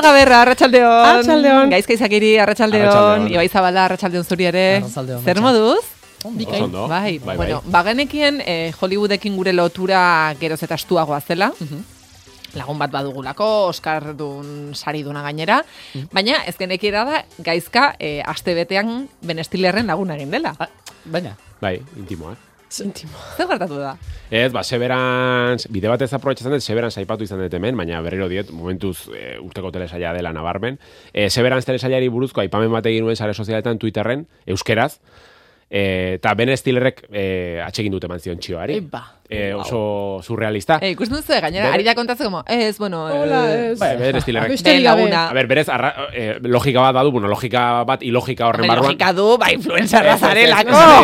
Marga Berra, Arratxaldeon. Arratsaldeon. Gaizka izakiri. Arratsaldeon. Ibai Zabala, Arratxaldeon zuri ere. Arratsaldeon, Zer moduz? Oso ondo. Bai, bai, bueno, bagenekien eh, Hollywoodekin gure lotura geroz eta estuagoa zela. Lagun bat badugulako, Oscar dun sari duna gainera. Baina ez genekiera da, gaizka eh, aste betean benestillerren laguna egin dela. Ah, Baina, bai, intimoa. intimo. Zer gertatu da? Ez, ba, Severance, bide batez aprobetxatzen dut, Severance aipatu izan dut hemen, baina berriro diet, momentuz e, urteko telesaila dela nabarmen. E, Severance telesailari buruzko aipamen bat egin nuen sare sozialetan Twitterren, euskeraz, e, eta Ben Stillerrek e, atsegin dute eman zion txioari. Eba. E, oso surrealista. Eh, ikusten duzu, gainera, Bere- ari da kontatzen como, ez, bueno... Hola, eh, ez. Bai, Ben gabe. laguna. A ber, berez, arra, e, logika bat badu, bueno, logika bat, ilogika horren Hombre, barruan. logika du, ba, influencerra Ez,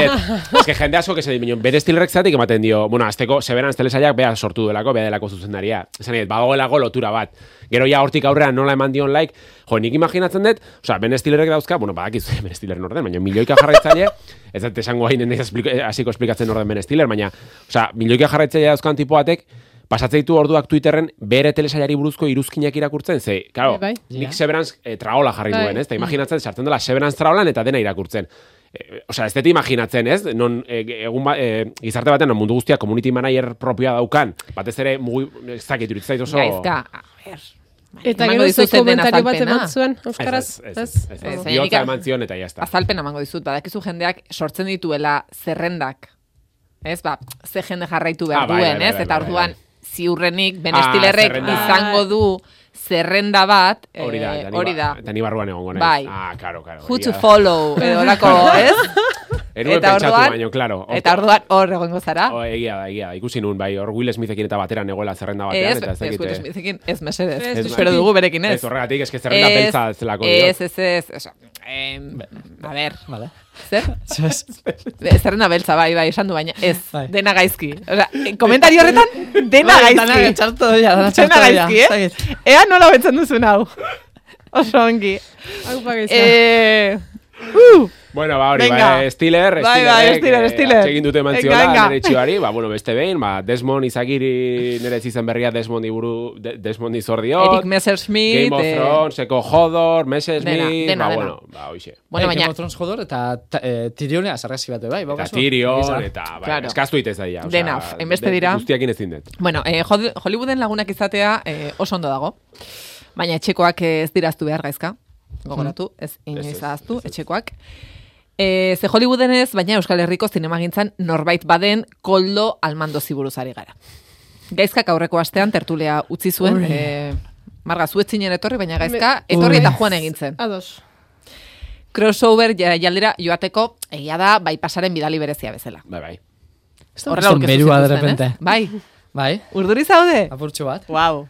ez, ez. Ez que jende asko que se dimen, bere estilrek zatik ematen dio, bueno, azteko Severance telesaiak bea sortu duelako, bea delako zuzendaria. Esan nahi, badagoelako lotura bat. Gero ja hortik aurrean nola eman dion like, jo, nik imaginatzen dut, osea, Ben Stillerrek dauzka, bueno, badakizu Ben Stiller orden, baina milioika jarraitzaile, ez dut esango hain nire hasiko esplikatzen orden Ben Stiller, baina, osea, milioika jarraitzaile dauzkan tipo batek, pasatzen ditu orduak Twitterren bere telesailari buruzko iruzkinak irakurtzen, ze, claro, Bai, bai. nik. Severance eh, traola jarri Bai. duen, ez? Eta imaginatzen, sartzen dela Severance traolan eta dena irakurtzen. E, Osea, ez dut imaginatzen, ez? Non, e, egun ba, e, gizarte batean, non mundu guztia community manager propioa daukan, batez ere, mugi, ez dakit, iruditzen zait oso... Gaizka, a ver... Eta gero den komentario bat eman zuen, Ez, Euskaraz? ez, ez, ez, ez, Ez, ez, nik- eman zion eta jazta. Azalpen emango dizut, badakizu jendeak sortzen dituela zerrendak. Ez, ba, ze jende jarraitu behar Ah, bai, duen, bai, ez? bai, Eta bai, orduan, ziurrenik, Ben Ah, izango du zerrenda bat, eh, Hori da, eta ni hori ba- da. Eta ni barruan egongo naiz. Bai. Ah, karo, karo. Who to follow, edo lako, ez? Eruen Eta orduan- baino, claro. Hor- Eta orduan hor egongo zara. Oh, egia da, egia. Ikusi nun, bai, hor Will Smithekin eta batera negoela zerrenda batean, Ez, eta ez ez, dakit... Will eh, Smithekin, ez mesedez. Ez, Ez, espero dugu berekin ez. Ez, horregatik, ez que zerrenda Ez, beltza zelako. Ez, ez, ez. ez. Em, a ver, Vale. Zer? Ez. Ez zerrenda beltza, bai, bai, esan du, baina ez, Bai. dena gaizki. Osea, komentario horretan, dena Bai, Dana gaizki. txarto dira, dana Dena txarto dira. gaizki, eh? Ea nola betzen duzun hau. Oso ongi. Hau pagaiza. Eh, uh, Bueno, ba, hori, ba, Stiller, Bai, bai, Stiller, Stiller. Atsegin dute mantziola, nire txioari, ba, bueno, beste behin, ba, Desmond izagiri nire zizen berria Desmond iburu, de, Desmond izordiot, Eric Messerschmitt. Game of eh, Thrones, Eko Hodor, Messerschmitt, Dena, dena, ba, dena. bueno, ba, hoxe. Bueno, Bai, baina, Game of Thrones jodor eta ta- eh, Tyrionea sarrasi bat bai, Eta baukazu? Tyrion, eta, ba, Claro. eskaztu itez daia. Dena, hainbeste de- dira. Guztiakin ezin dut. bueno, eh, Hol- Hollywooden lagunak izatea eh, oso ondo dago. Baina etxekoak eh, ez diraztu behar gaizka. Gogoratu, ez Ez, inoiz ahaztu, etxekoak. E, ze Hollywooden ez, baina Euskal Herriko zinemagintzan norbait baden koldo almando ziburuzari gara. Gaizkak aurreko astean tertulea utzi zuen, e, marga zuetzinen etorri, baina gaizka etorri eta joan egin zen. Ados. Crossover ja- jaldera joateko, egia da, bai pasaren bidali berezia bezala. Bai, bai. Horrela de zituzten, repente. ez? Bai, Bai, urduri zaude? apurtxo bat. Wow.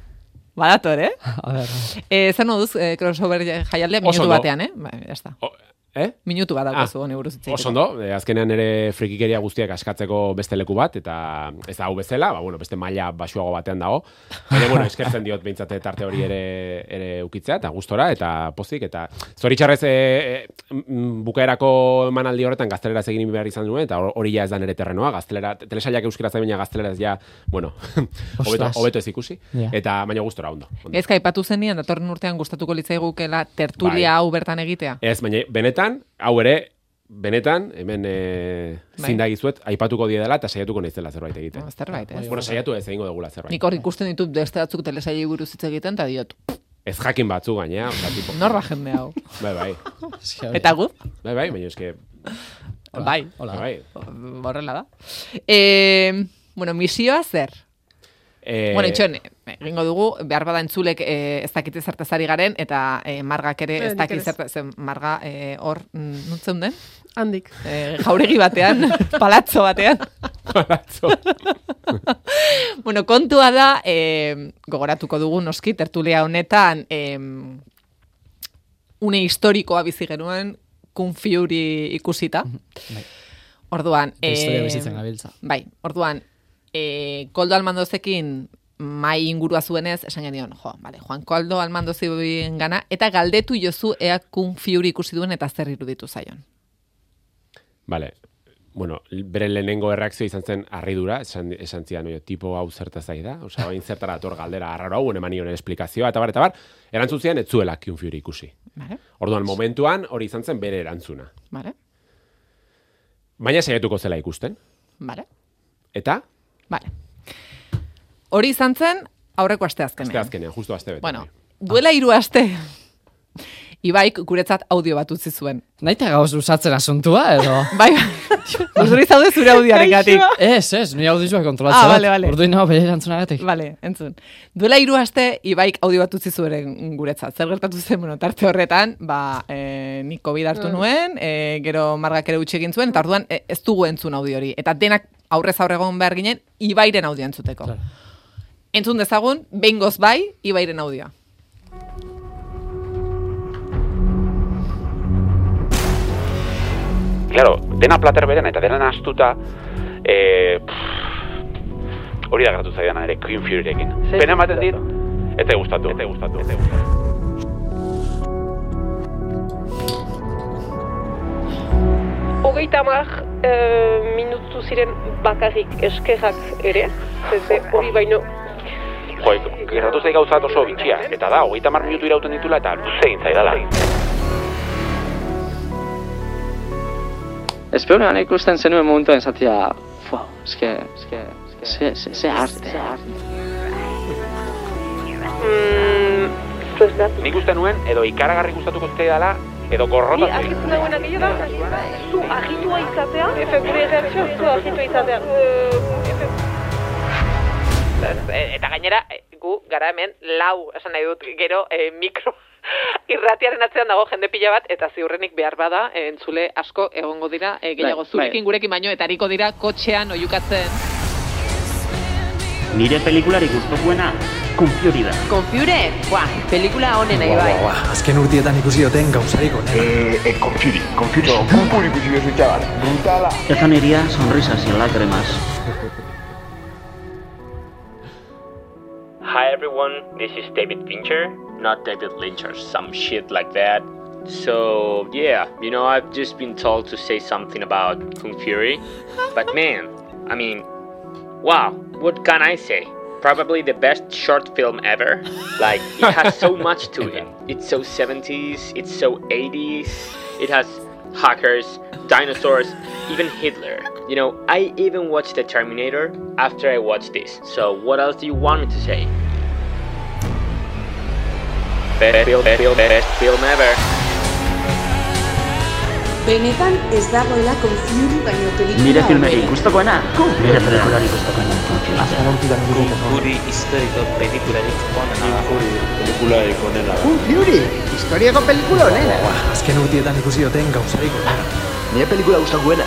Badator, eh? A ber. E, zer moduz, e, crossover jaialdea minutu batean, eh? Ba, ya está. O, eh? Minutu bat Ah, daukazu honi buruz hitz egiteko. Oso ondo, azkenean ere frikikeria guztiak askatzeko beste leku bat, eta ez da hau bezala, ba, bueno, beste maila basuago batean dago. Ere, bueno, eskertzen diot behintzate tarte hori ere, ere ukitzea, eta gustora, eta pozik, eta zoritxarrez e, e, bukaerako emanaldi horretan gazteleraz egin behar izan duen, eta hor- hori ja ez da nere terrenoa, gaztelera, telesaiak euskaraz da baina gazteleraz ja, bueno, hobeto, ez ikusi, Ja. eta baina gustora ondo. ondo. Gaizka aipatu zenian, datorren urtean gustatuko litzaigukela tertulia Bai. hau bertan egitea. Ez, baina benetan, hau ere, benetan, hemen e, Bai. zindagizuet, aipatuko die dela, eta saiatuko naizela zerbait egiten. No, zerbait, ez? Bueno, saiatu ez egingo dugula zerbait. Nik hor ikusten ditut beste batzuk telesailei buruz hitz egiten, eta diot, Ez jakin batzu gainea, oza, tipo, norra jende hau. bai, bai, Eta gu? bai, bai, baina eske. Bai. Hola. bai, Horrela da. E, bueno, misioa zer? Eh, bueno, itxoen, egingo dugu, behar bada entzulek eh, ez dakite zertaz ari garen, eta eh, margak ere Eh, ez dakit ere ez. zertaz, zen marga eh, hor, mm, nuntzen den? Handik. Eh, jauregi batean, palazzo batean. Palazzo. bueno, kontua da, eh, gogoratuko dugu noski, tertulia honetan, eh, une historikoa bizi genuen, Kung Fury ikusita. bai. Orduan, Historia eh, bizitzen gabiltza. Bai, orduan, eh, Koldo Almandozekin mai ingurua zuenez, esan genion, jo, vale, Juan Koldo Almando zibuen gana, eta galdetu jozu ea Kung Fury ikusi duen eta zer iruditu zaion. Vale, bueno, bere lehenengo erreakzio izan zen harridura, esan, esan zian, oio, tipo hau zerta zai da, osea, hain zertara ator galdera arraro hau, eman nioen esplikazioa, eta bar, eta bar, erantzun zian, ez zuela Kung Fury ikusi. Vale, Orduan, momentuan, hori izan zen bere erantzuna. vale, Baina saiatuko zela ikusten. vale, Eta, vale. Hori izan zen aurreko asteazkenean. azte azkenean, justu azte bete. Bueno, duela hiru aste, Ibaik guretzat audio bat utzi zuen. Naita gauz luzatzen asuntua, edo... Bai, uzuri zaude zure audioarengatik. ez, ez, ni audizua kontrolatzen. Ah, bale, bale. Orduin hau bere erantzunagatik. Vale, entzun. Duela hiru aste Ibaik audio bat utzi zuen guretzat. Zer gertatu zen, bueno, tarte horretan, ba, e, nik COVID hartu nuen, e, gero margak ere utxe egin zuen, eta orduan e, ez dugu entzun audio hori. Eta denak aurrez aurregon behar ginen, Ibairen audio entzuteko. Claro. Entzun dezagun, behingoz bai, Ibairen audioa. Claro, dena plater beren eta dena nastuta, eh, pff, hori da gertatu zaidana ere Queen Furyrekin. Pena ematen dit, ez te gustatu, ez te gustatu, ez te gustatu. Hogeita hamar eh, minutu ziren bakarrik eskerrak ere, zeze hori baino Jo, gertatu zaik gauzat oso bitxia, eta da, hogeita mar minutu irauten ditula eta luze egin zaidala. Espero ikusten zenuen momentuan esatia, fua, eske, eske, eske, ze, ze, ze arte, ze arte. mm. Nik uste nuen, edo ikaragarri gustatuko zaidala, edo Ni gorrota argitzen dagoena gehiago da, zu agitua izatea, efe gure reakzio, zu agitua izatea. E, Eta gainera, e, gu gara hemen lau, esan nahi dut, gero e, mikro irratiaren atzean dago jende pila bat, eta ziurrenik behar bada, e, entzule asko egongo dira, e, gehiago Bai, zurekin bai. gurekin baino, eta hariko dira kotxean oiukatzen. Nire pelikularik gustukoena Confury da. Konfiure, buah, pelikula honen nahi bai. azken urtietan ikusi duten gauzarik onena. Eh, eh, confiri, confiri, no, confiri ikusi bezu txabar, brutala. Eta niria sonrisas y lágrimas. Hi everyone, this is David Fincher, not David Lynch or some shit like that. So, yeah, you know, I've just been told to say something about Kung Fury. But man, I mean, wow, what can I say? Probably the best short film ever. Like, it has so much to it. It's so 70s, it's so 80s, it has hackers, dinosaurs, even Hitler. You know, I even watched The Terminator after I watched this. So, what else do you want me to say? Best film, best film, best film ever. Benetan ez dagoela konfiuri baino pelikula Nire filmerik hoberik. gustukoena? Nire pelikularik gustukoena. Guri historiko pelikularik onena da. Pelikula ikonena da. Un Fury, historiako pelikula onena. azken urtietan ikusi duten gauzarik onena. Nire pelikula gustakoena.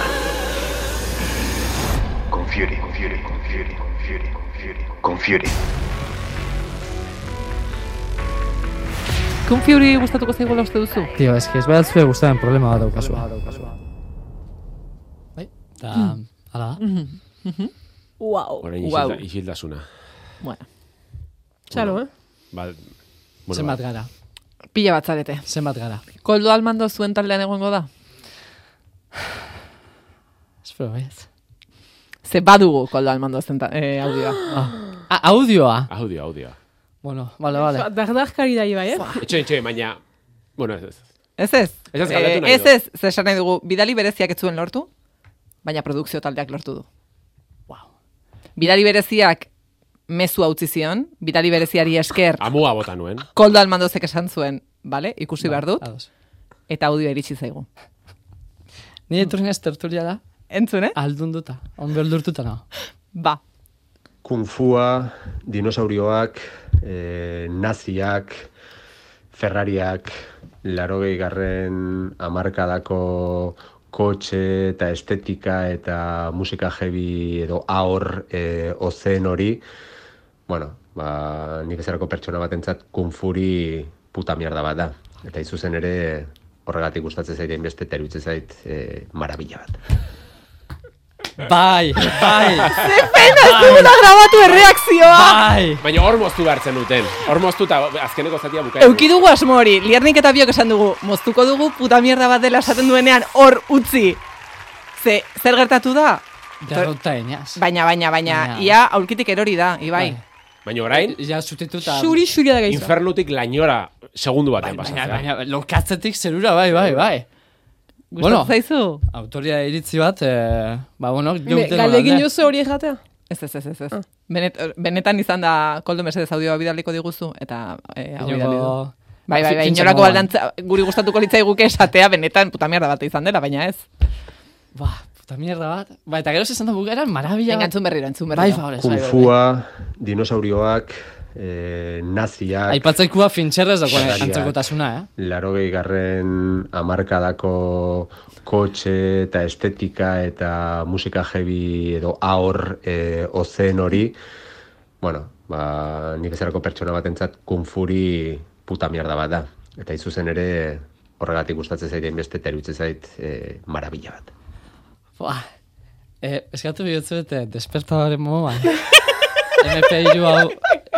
Confiri, confiri, confiri, confiri, confiri, confiri. Kung Fury gustatuko zaigula uste duzu? Tio, eski ez behar zuen guztaren problema bat daukazua. Bai, eta, ala da. Wow. Orain wow. isilda, isildasuna. Bueno, Txalo, eh? Ba, bueno, Zenbat ba, gara, pila bat zarete. zenbat gara. Koldo Almando zuen taldean egongo da? Espero, ez. Ze badugu Koldo Almando zen ta- eh, audioa. Ah, audioa. audio, audio. Bueno, bale, bale. Dardarkari da ibai, eh? Etxe, etxe, baina, bueno, ez, ez. Ez ez? Ez ez Eh, ez ez, esan nahi dugu, bidali bereziak ez zuen lortu, baina produkzio taldeak lortu du. Wow. Bidali bereziak mezu utzi zion, bidali bereziari esker, Amua bota nuen. Koldo Almandozek esan zuen, bale, ikusi behar dut, Ados. eta audio iritsi zaigu. Nire turren ez tertulia da, Entzun, eh? aldunduta, on beldurtuta no. Ba, Kung Fua, dinosaurioak, e, naziak, Ferrariak, larogei garren amarkadako kotxe eta estetika eta musika heavy edo aur e, ozen hori, bueno, ba, nik ezerako pertsona batentzat Kung Furi puta mierda bat da. Eta izuzen ere horregatik gustatzen zait beste eta zait e, marabila bat. Bai, bai, Zuguna grabatu erreakzioa! bai. Baina hor moztu behartzen duten. Hor moztu eta azkeneko zatia bukatzen. Euki dugu asmo hori, liernik eta biok esan dugu, moztuko dugu puta mierda bat dela esaten duenean hor utzi. Ze, zer gertatu da? Derrota eñaz. Baina, baina, baina, Baina- ia aulkitik erori da, Ibai. Baina orain, Ja sustituta. Xuri, xuria da gaizka. infernutik lainora segundu batean Baina, pasatzea. baina, lokatzetik zerura, bai, bai, bai. Bueno, zaizu? autoria iritzi bat, eh, ba, bueno, Me, jouten Galdegin alde. duzu hori jatea? Ez, ez, ez, ez. ez. Ah. Benet, benetan izan da koldo mesedez audioa bidaliko diguzu, eta eh, hau bidali du. Inoko- Bai, bai, bai, inolako moduan. aldantza, guri gustatuko litzaiguke esatea, benetan puta mierda bat izan dela, baina ez. Ba, puta mierda bat. Ba, eta gero esan da bukaeran, marabila Venga, bat. entzun berriro, entzun Bai, berriro. favorez, bai, bai, bai. Kunfua, dinosaurioak, eh, naziak, Aipatzaikua fintxerrez dagoen antzekotasuna, eh? larogei garren amarkadako kotxe eta estetika eta musika heavy edo aur e, ozen hori, bueno, ba, nik bezalako pertsona batentzat kunfuri puta mierda bat da. Eta izuzen ere horregatik gustatzen zait beste eta iruditzen zait e, marabila bat. Buah. Eh, eskatu bihotzu eta despertadaren moduan. MP2 hau,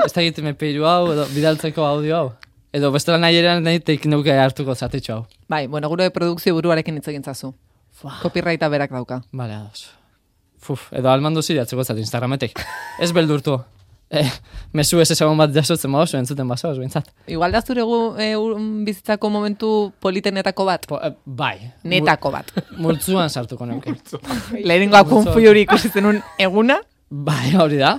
ez da egiten MP2 hau, edo bidaltzeko audio hau. Edo bestela nahi eran nahi teik nuke hartuko zatitxo hau. Bai, bueno, gure produkzio buruarekin hitz egin zazu. Copyrighta berak dauka. Bale, ados. Fuf, edo almandu ziratzeko zat Instagrametik. Ez beldurtu. Eh, mesu ez ezagun bat jasotzen badozu, entzuten basoz, bintzat. Igual da zure gu, e, ur- bizitzako momentu politenetako bat. Po, eh, bai. Netako bat. Multzuan sartuko neuke. Lehenengoa kunfu hori ikusi zenun eguna. Bai, hori da.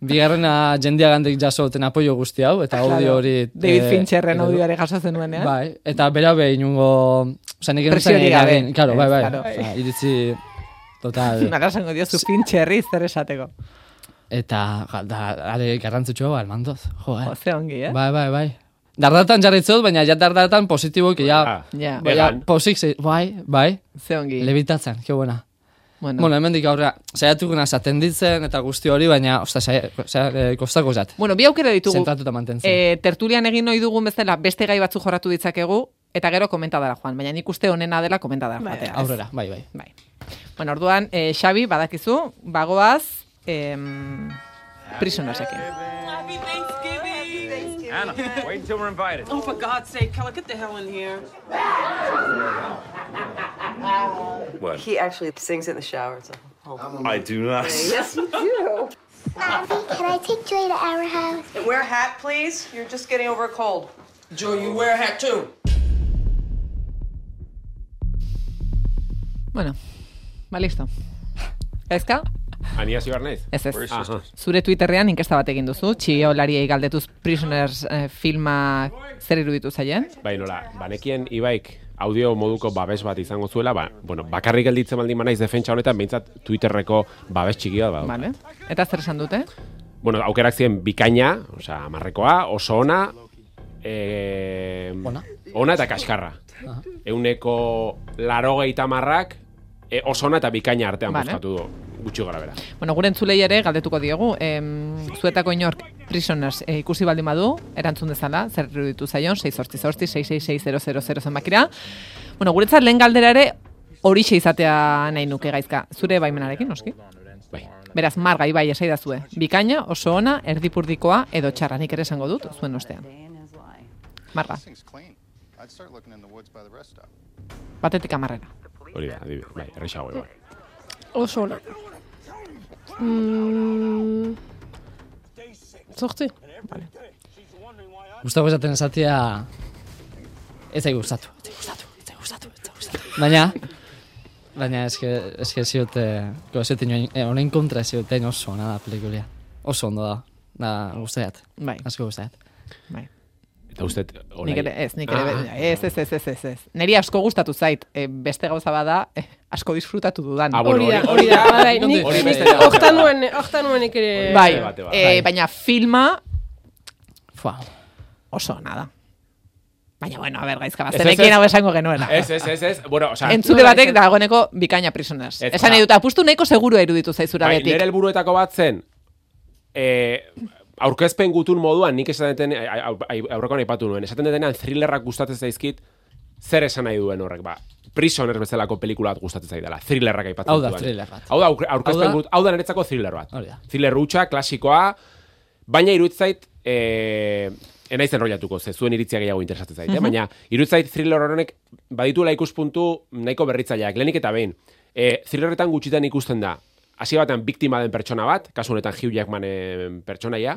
Bigarrena jendeagandik jaso duten apoio guzti hau, eta audio Claro. hori... David eh, Fincherren audioare jaso zenuenean. Bai, eta bera behin inungo... Osa, nik Presiorik gabe. egin, Claro, bai, bai. Claro. Osa, iritzi... Total. Nara esango diozu Fincherri zer esateko. Eta, da, are garrantzitsua almandoz. Jo, eh. Jo, ze ongi, eh? Bai, bai, bai. Dardatan jarritzot, baina ja dardatan positiboki, ja... Ah, Ja. bai, posik, bai, bai. Ze ongi. Levitatzen, ke buena. Bueno. Bueno, hemendik aurrera, saiatuko naz atenditzen eta guzti hori, baina, osta, eh, kostako zat. Bueno, bi aukera ditugu. Zentratuta mantentzen. E, tertulian egin ohi dugun bezala beste gai batzu jorratu ditzakegu, eta gero komentadara joan. Baina nik uste honena dela komentadara joatea. ez? Aurrera, bai, bai. Bai. Bueno, orduan, e, Xabi, badakizu, bagoaz, em, prisonersekin. Anna, wait until we're invited. Oh, for God's sake, Keller, get the hell in here. What? He actually sings in the shower. It's a whole I do not. Yes, you do. Mommy, Can I take Joy to our house? And wear a hat, please. You're just getting over a cold. Joe, you wear a hat too. Bueno, ba, listo. Ezka? Ania zibar naiz? Ez ez. Aha. Zure Twitterrean inkesta bat egin duzu, txiolariei galdetuz Prisoners eh, filma zer iruditu zaien? Bai, nola, banekien Ibaik audio moduko babes bat izango zuela, ba, bueno, bakarrik gelditzen baldin banaiz defentsa honetan, behintzat Twitterreko babes txiki bat. Vale. Eta zer esan dute? Bueno, aukerak ziren bikaina, osea, marrekoa, oso ona, e... Ona. ona eta kaskarra. Aha. Euneko laro marrak, e, oso ona eta bikaina artean Vale. bozkatu du, gutxi gara bera. Bueno, gure entzulei ere galdetuko diegu, em, zuetako inork Prisoners eh, ikusi baldin badu, erantzun dezala, zer iruditu zaion, 6 zenbakira. Bueno, guretzat lehen galdera ere horixe izatea nahi nuke gaizka. Zure baimenarekin, noski? Bai. Beraz, marga, ibai, esaidazue. Bikaina, oso ona, erdipurdikoa, edo txarra, nik ere esango dut, zuen ostean. Marga, batetik amarrera. Hori da, adibidez, bai, errexago bai. Oso ona. Mm, Zortzi. Gustavo esaten esatia... Ez zai gustatu, ez gustatu, ez gustatu, ez zai gustatu. Baina, baina eske, eske ziote, ziote nioen, eh, honen kontra ziote oso ona da pelikulia. Oso ondo da, da guztiat. Bai. Asko guztiat. Bai. Eta uste, Nik ere, ez, nik ere, Ah. ez, ez, ez, ez, ez, ez. Neri asko gustatu zait, e, beste gauza bada, eh, asko disfrutatu dudan. Ah, bueno, Hori da, hori- da. Bai, nik, hortan nuen, hortan nuen ere... Bai, eh, Bai. baina filma Fua. oso nada. Baina, bueno, a ber, gaizka, ez. hau esango genuela. Ez, ez, ez, ez, bueno, osea... Entzule batek dagoeneko bikaina prisoners. Esan nahi dut, apustu nahiko segurua iruditu zaizura Bai, betik. nire helburuetako bat zen, e, aurkezpen gutun moduan, nik esaten deten, aurrekoan aipatu nuen, esaten detenean thrillerrak gustatzen zaizkit, zer esan nahi duen horrek, ba, Prisoners bezalako pelikula bat gustatzen zaidala, thrillerrak aipatzen Hau da, thriller bat. Hau da, aurke- aurkezpen Hau da- hau da niretzako thriller bat. Hori da. Thriller hutsa, klasikoa, baina iruditzait, e, enaiz enrollatuko, ze zuen iritzia gehiago interesatzen zait, eh? Mhm. baina iruditzait thriller horrenek badituela ikuspuntu nahiko berritzaileak, lehenik eta behin. E, thrillerretan gutxitan ikusten da, hasi batean biktima den pertsona bat, kasu honetan Hugh Jackmanen pertsonaia,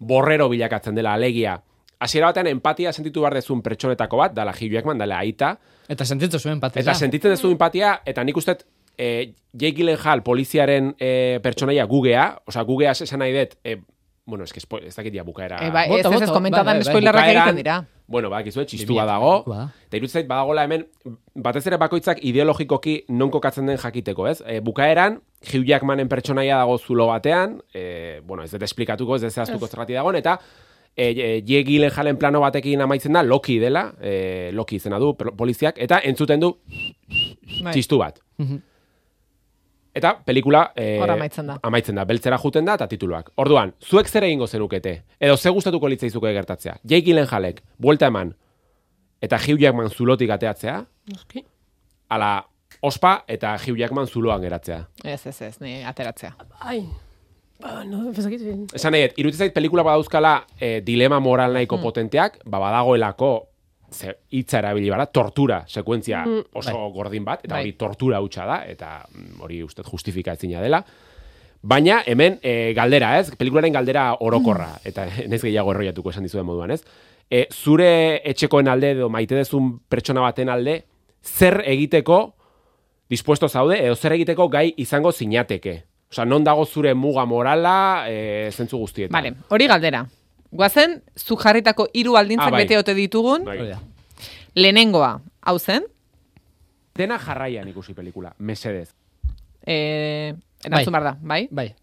borrero bilakatzen dela alegia. Hasiera batean empatia sentitu behar dezun pertsonetako bat, dala Hugh Jackman, dala aita, Eta sentitzen zuen patia. Eta sentitzen duzu empatia, eta nik uste, e, Jake Gyllenhaal poliziaren e, pertsonaia gugea, osea, gugea esan nahi dut, e, bueno, spo- ez dakit ja bukaera. E, ba, ez Bota, ez ez bota, komentadan bai. spoilerrak egiten dira. Bueno, ba, gizue, txistua dago, eta iruditzen zait badagola hemen, batez ere bakoitzak ideologikoki non kokatzen den jakiteko, ez? E, bukaeran, Hugh Jackmanen pertsonaia dago zulo batean, e, bueno, ez dut esplikatuko, ez dut zehaztuko Ez. zergatik dagoen, eta e, e, Jake Gyllenhaalen plano batekin amaitzen da, Loki dela, e, Loki izena du poliziak, eta entzuten du Bai. txistu bat. Mhm. Eta pelikula e, amaitzen da. amaitzen da, beltzera juten da eta tituluak. Orduan, zuek zer egingo zenukete? Edo ze gustatuko litzaizuke gertatzea? Jake Gyllenhaalek buelta eman eta Hugh Jackman zulotik ateatzea, Noski. ala ospa eta Hugh Jackman zuloan geratzea. Ez, ez, ez, ni ateratzea. Ai. Ba, no, bezakit. Esan nahi, dut, iruditzen zait pelikula badauzkala e, dilema moral nahiko Mm. potenteak, ba badagoelako ze hitza erabili bara, tortura sekuentzia Mm. oso gordin bat, eta Bai. hori tortura hutsa da, eta mm, hori uste justifika ezina dela. Baina hemen e, galdera, ez? Pelikularen galdera orokorra, eta nez gehiago erroiatuko esan dizuen moduan, ez? E, zure etxekoen alde edo maite dezun pertsona baten alde, zer egiteko dispuesto zaude, edo zer egiteko gai izango zinateke. Osa, non dago zure muga morala, e, zentzu guztietan. Vale, hori galdera. Guazen, zu jarritako hiru aldintzak Ah, bai. bete ote ditugun, Bai. Da. lehenengoa, hau zen, Dena jarraian ikusi pelikula, mesedez. e, erantzun Bai. da, bai? Bai.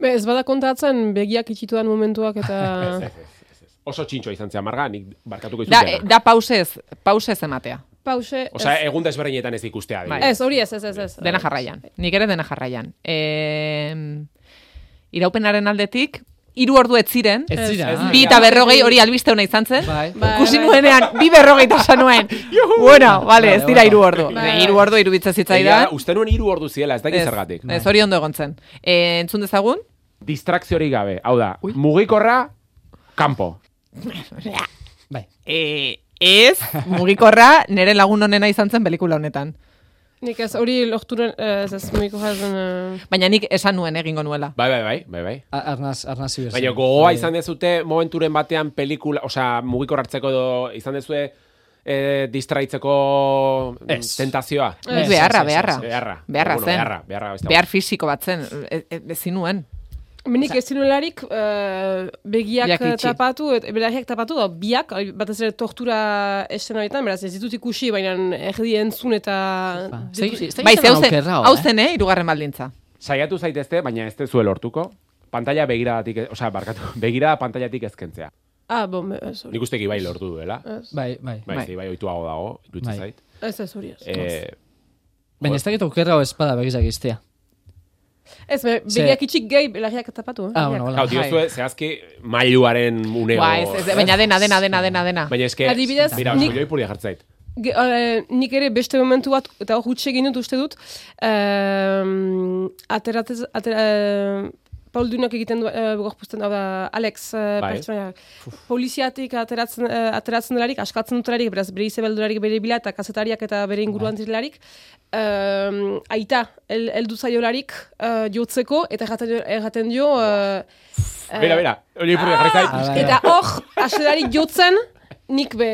Be, ez bada kontatzen begiak itxitudan momentuak eta... Ez, ez, ez, ez, ez. Oso txintxoa izan zea, marga, nik barkatuko Da, izutena. e, da pausez, pausez ematea. Pause... Osea, ez. egun desberdinetan ez ikustea. Bai. Ez, hori ez, ez, ez, ez. Dena jarraian. Nik ere dena jarraian. E, iraupenaren aldetik, hiru ordu ez ziren, Ez ah. bi eta berrogei hori albiste hona izan zen. Bai. Bai, Ikusi bai. nuenean, bi berrogei tasa nuen. bueno, vale, ez dira hiru ordu. Bai. Hiru ordu irubitza zitzaidan. uste nuen hiru ordu ziela, ez dakit zergatik. ez hori ondo egon zen. E, entzun dezagun? Distrakziorik gabe. Hau da, mugikorra, kanpo. Bai. E, ez, mugikorra nire lagun honena izan zen pelikula honetan. Nik ez, hori lorturen, ez ez, mugiko jazen... Uh... Baina nik esan nuen egingo nuela. Bai, bai, bai, bai, bai. Arnaz, arnaz ziber. Baina gogoa izan dezute momenturen batean pelikula, osea, mugikor hartzeko edo izan dezue eh, distraitzeko mm, Ez. tentazioa. Ez, Ez, beharra, ez, ez, beharra. Beharra. Beharra Bueno, zen. Beharra, beharra. beste Behar fisiko bat zen, e, e, ezin nuen. Menik ez zinularik uh, begiak Biak tapatu, et, begiak tapatu, da, biak, batez ere tortura estena horietan, beraz ez ditut ikusi, baina erdi entzun eta... Ba, Bai, ze hau zen, eh? eh, irugarren baldintza. Saiatu zaitezte, baina ez dezue lortuko. Pantalla begiradatik, osea, barkatu, begirada pantailatik ezkentzea. Ah, bon, ez hori. Nik uste bai lortu duela. Bai, bai. Bai, Bai. bai, oituago dago, iruditzen Bai. zait. ez, ez hori ez. Eh, Baina ez dakit aukerra o espada begizak iztea. Ez, be, begiak itxik gehi, belarriak tapatu, eh? Ah, bueno, hola. Hau, zehazki, mailuaren uneo. Ba, ez, ez, baina dena, dena, dena, dena, dena. Baina eske, Adibidez, mira, nik- nik... ipurdia jartzait. Ge, eh, nik ere beste momentu bat, eta hor huts egin dut uste dut, um, ateratez, atera, uh, Paul Dunak egiten du, uh, gorpuzten, hau da, Alex, uh, Bai. poliziatik ateratzen, uh, ateratzen delarik, askatzen dutelarik, beraz, bere izebeldurarik bere bila, eta kazetariak eta bere inguruan direlarik, um, aita, el, eldu zaiolarik uh, jotzeko, eta erraten, erraten dio... Uh, Bera, bera, hori. Ah, bai. Eta hor, aselarik jotzen, nik be,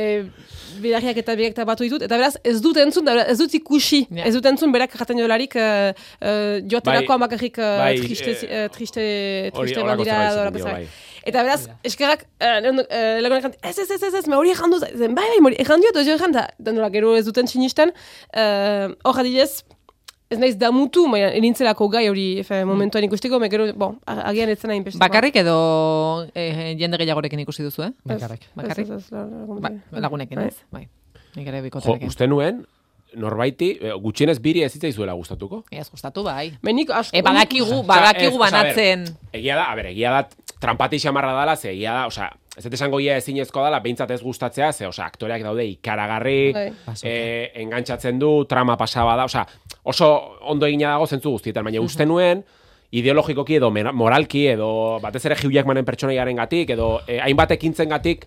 belarriak eta berak batu ditut, eta beraz ez dut entzun, da ez dut ikusi, Ja. ez dut entzun berak jaten jolarik uh, uh, joaterako Bai. amakarrik uh, Bai, triste, eh, uh, triste, hori- triste horako bandira, dio, zerbait. Eta beraz, eskerrak, uh, lagunak jant, ez, ez, ez, ez, ez, me hori ejan dut, zen, bai, bai, hori ejan diot, ez ejan, da, da nola, gero ez duten sinisten, uh, hor adibidez, ez naiz damutu, baina elintzelako gai hori efe, momentuan ikusteko, me gero, bon, agian ez zena inpesteko. Bakarrik edo eh, jende gehiagorekin ikusi duzu, eh? Bakarrik. Bakarrik? Ez, ez, ez, lagunekin. Ba, lagunekin, Bai. ez? Bai. Nik ere Jo, bikotarekin. uste nuen, norbaiti, eh, gutxienez biri ez zitzaizuela gustatuko. Ez gustatu bai. Menik asko. E, badakigu, badakigu banatzen. Egia da, a ber, egia da, trampati xamarra dala, ze egia da, osea, ez dut esango ia ezinezko dala, behintzat ez gustatzea, ze, osea, aktoreak daude ikaragarri, Bai. eh, engantzatzen du, trama pasaba da, osea, oso ondo egina dago zentzu guztietan, baina uste nuen, ideologikoki edo moralki edo batez ere Hugh Jackmanen pertsonaiaren gatik edo eh, hainbat ekintzen gatik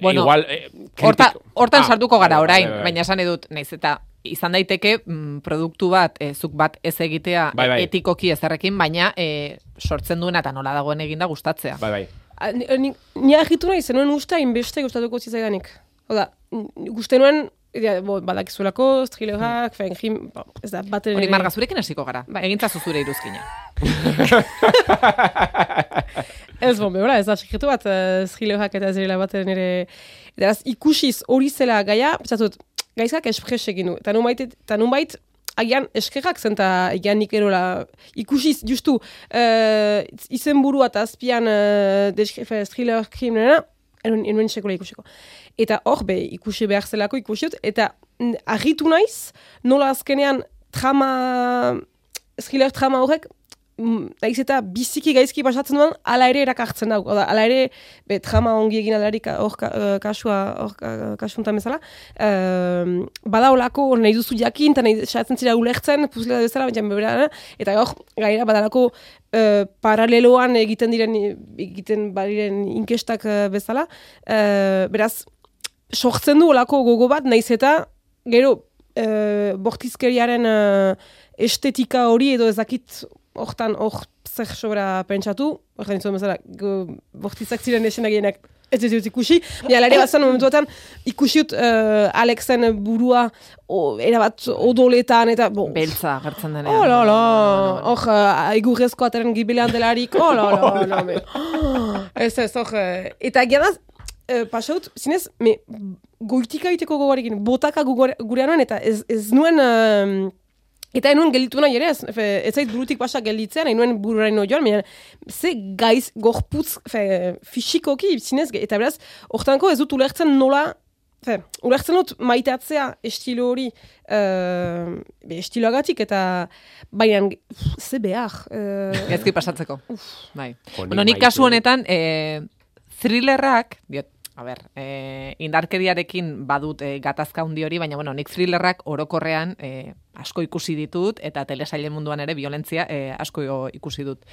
Bueno, igual eh, Horta, hortan Ah, sartuko gara bai, bai, orain, bai, bai. baina esan edut, naiz eta izan daiteke mm, produktu bat, e, zuk bat ez egitea Bai, bai. etikoki ezerrekin, baina e, sortzen duena eta nola dagoen eginda gustatzea. Bai, bai. Ni- ni- Ni ahitu nahi, zenuen usta inbeste gustatuko zitzaidanik. Oda, guzti nuen, ja, bo, badakizuelako, thrillerak, fen, jim, bo, ez da, bat Hori marga zurekin hasiko gara. Bai. Egintzazu zure iruzkina. Ez bon, behora, ez da, sekretu bat, uh, thrillerak eta zirela bat nire... Eta ikusiz hori zela gaia, pentsatut, gaizkak espres egin du. Eta nunbait, eta nunbait, agian eskerrak zen, eta agian nik erola ikusiz, justu, uh, izen burua eta azpian uh, thriller kriminena, enuen, enuen sekola ikusiko. Eta hor, be, ikusi behar zelako ikusi dut, eta mm, argitu naiz, nola azkenean trama, thriller trama horrek, naiz eta biziki gaizki pasatzen duen, ala ere erakartzen dago. Oda, ala ere, be, trama ongi egin alarik hor ka, eh, kasua, hor ka- kasu honetan bezala, uh, bada olako nahi duzu jakin, eta nahi saiatzen zira ulertzen, puzlea bezala, baina bebera, eta hor, gaira badalako eh, paraleloan egiten diren, egiten badiren inkestak eh, bezala, eh, beraz, sortzen du olako gogo bat, naiz eta, gero, uh, bortizkeriaren eh, estetika hori edo ezakit hortan hor zer sobra pentsatu, horren izan bezala, bortizak ziren esena gehienak ez ez dut ikusi, ja, lare bat zen momentu batean, ikusi dut eh, Alexen burua o, erabat odoletan eta... Bo, Beltza gertzen denean. Oh, la, la, hor, uh, igurrezko ataren gibilean delarik, oh, la, la, la, me. Ez ez, hor, eh, eta gianaz, uh, pasaut, zinez, me, goitika egiteko gogoarekin, botaka gugore- gurean nuen, eta ez, ez nuen, um, eta enuen gelditu nahi ere, ez, zait burutik pasa gelditzen, enuen bururaino joan, baina, ze gaiz gorputz, fe, fisikoki, zinez, eta beraz, hortanko ez dut ulertzen nola, Fe, ulertzen dut maitatzea estilo hori uh, be, estiloagatik eta baina ze behar. Uh, Gaizki pasatzeko. Bai. Jo, nik Bueno, nik kasu honetan, e, thrillerrak, diot, a ber, e, indarkeriarekin badut e, gatazka handi hori, baina bueno, nik thrillerrak orokorrean e, asko ikusi ditut, eta telesaile munduan ere violentzia e, asko ikusi dut.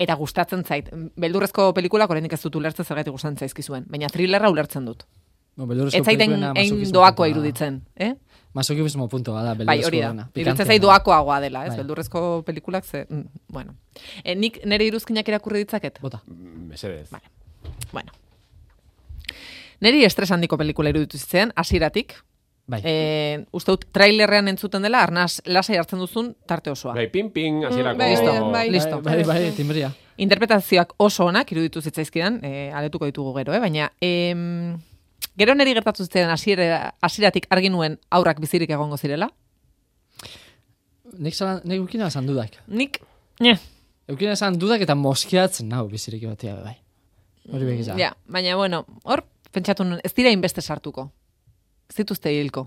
Eta gustatzen zait. Beldurrezko pelikulak oraindik ez dut ulertzen zergatik gustatzen zaizkizuen, baina thrillerra ulertzen dut. No, beldurrezko Ez zaiten ein masokismo doakoa iruditzen, eh? Masokismo punto bada, Bai, beldurrezko hori da. dena. Iruditzen zait da. doakoagoa dela, ez? Bai. Beldurrezko pelikulak ze... mm, bueno. E, nik nire iruzkinak irakurri ditzaket? Bota. Mesedez. Vale. Bueno. Neri estres handiko pelikula iruditu zitzen, hasieratik. Bai. E, uste dut trailerrean entzuten dela, arnaz lasai hartzen duzun tarte osoa. Bai, ping, ping, hasierako... bai, Listo, bai. listo. Bai, bai, timbria. Interpretazioak oso onak iruditu zitzaizkidan, e, aletuko ditugu gero, eh? baina em, gero neri gertatu zitzen hasiera- hasieratik argi nuen aurrak bizirik egongo zirela. Nik zan, nik ukina esan dudak. Nik, ne. Ukina esan dudak eta moskiatzen nau bizirik batia bai. Hori begiza. Ja, baina bueno, hor pentsatu nuen, ez dira inbeste sartuko. Ez dituzte hilko.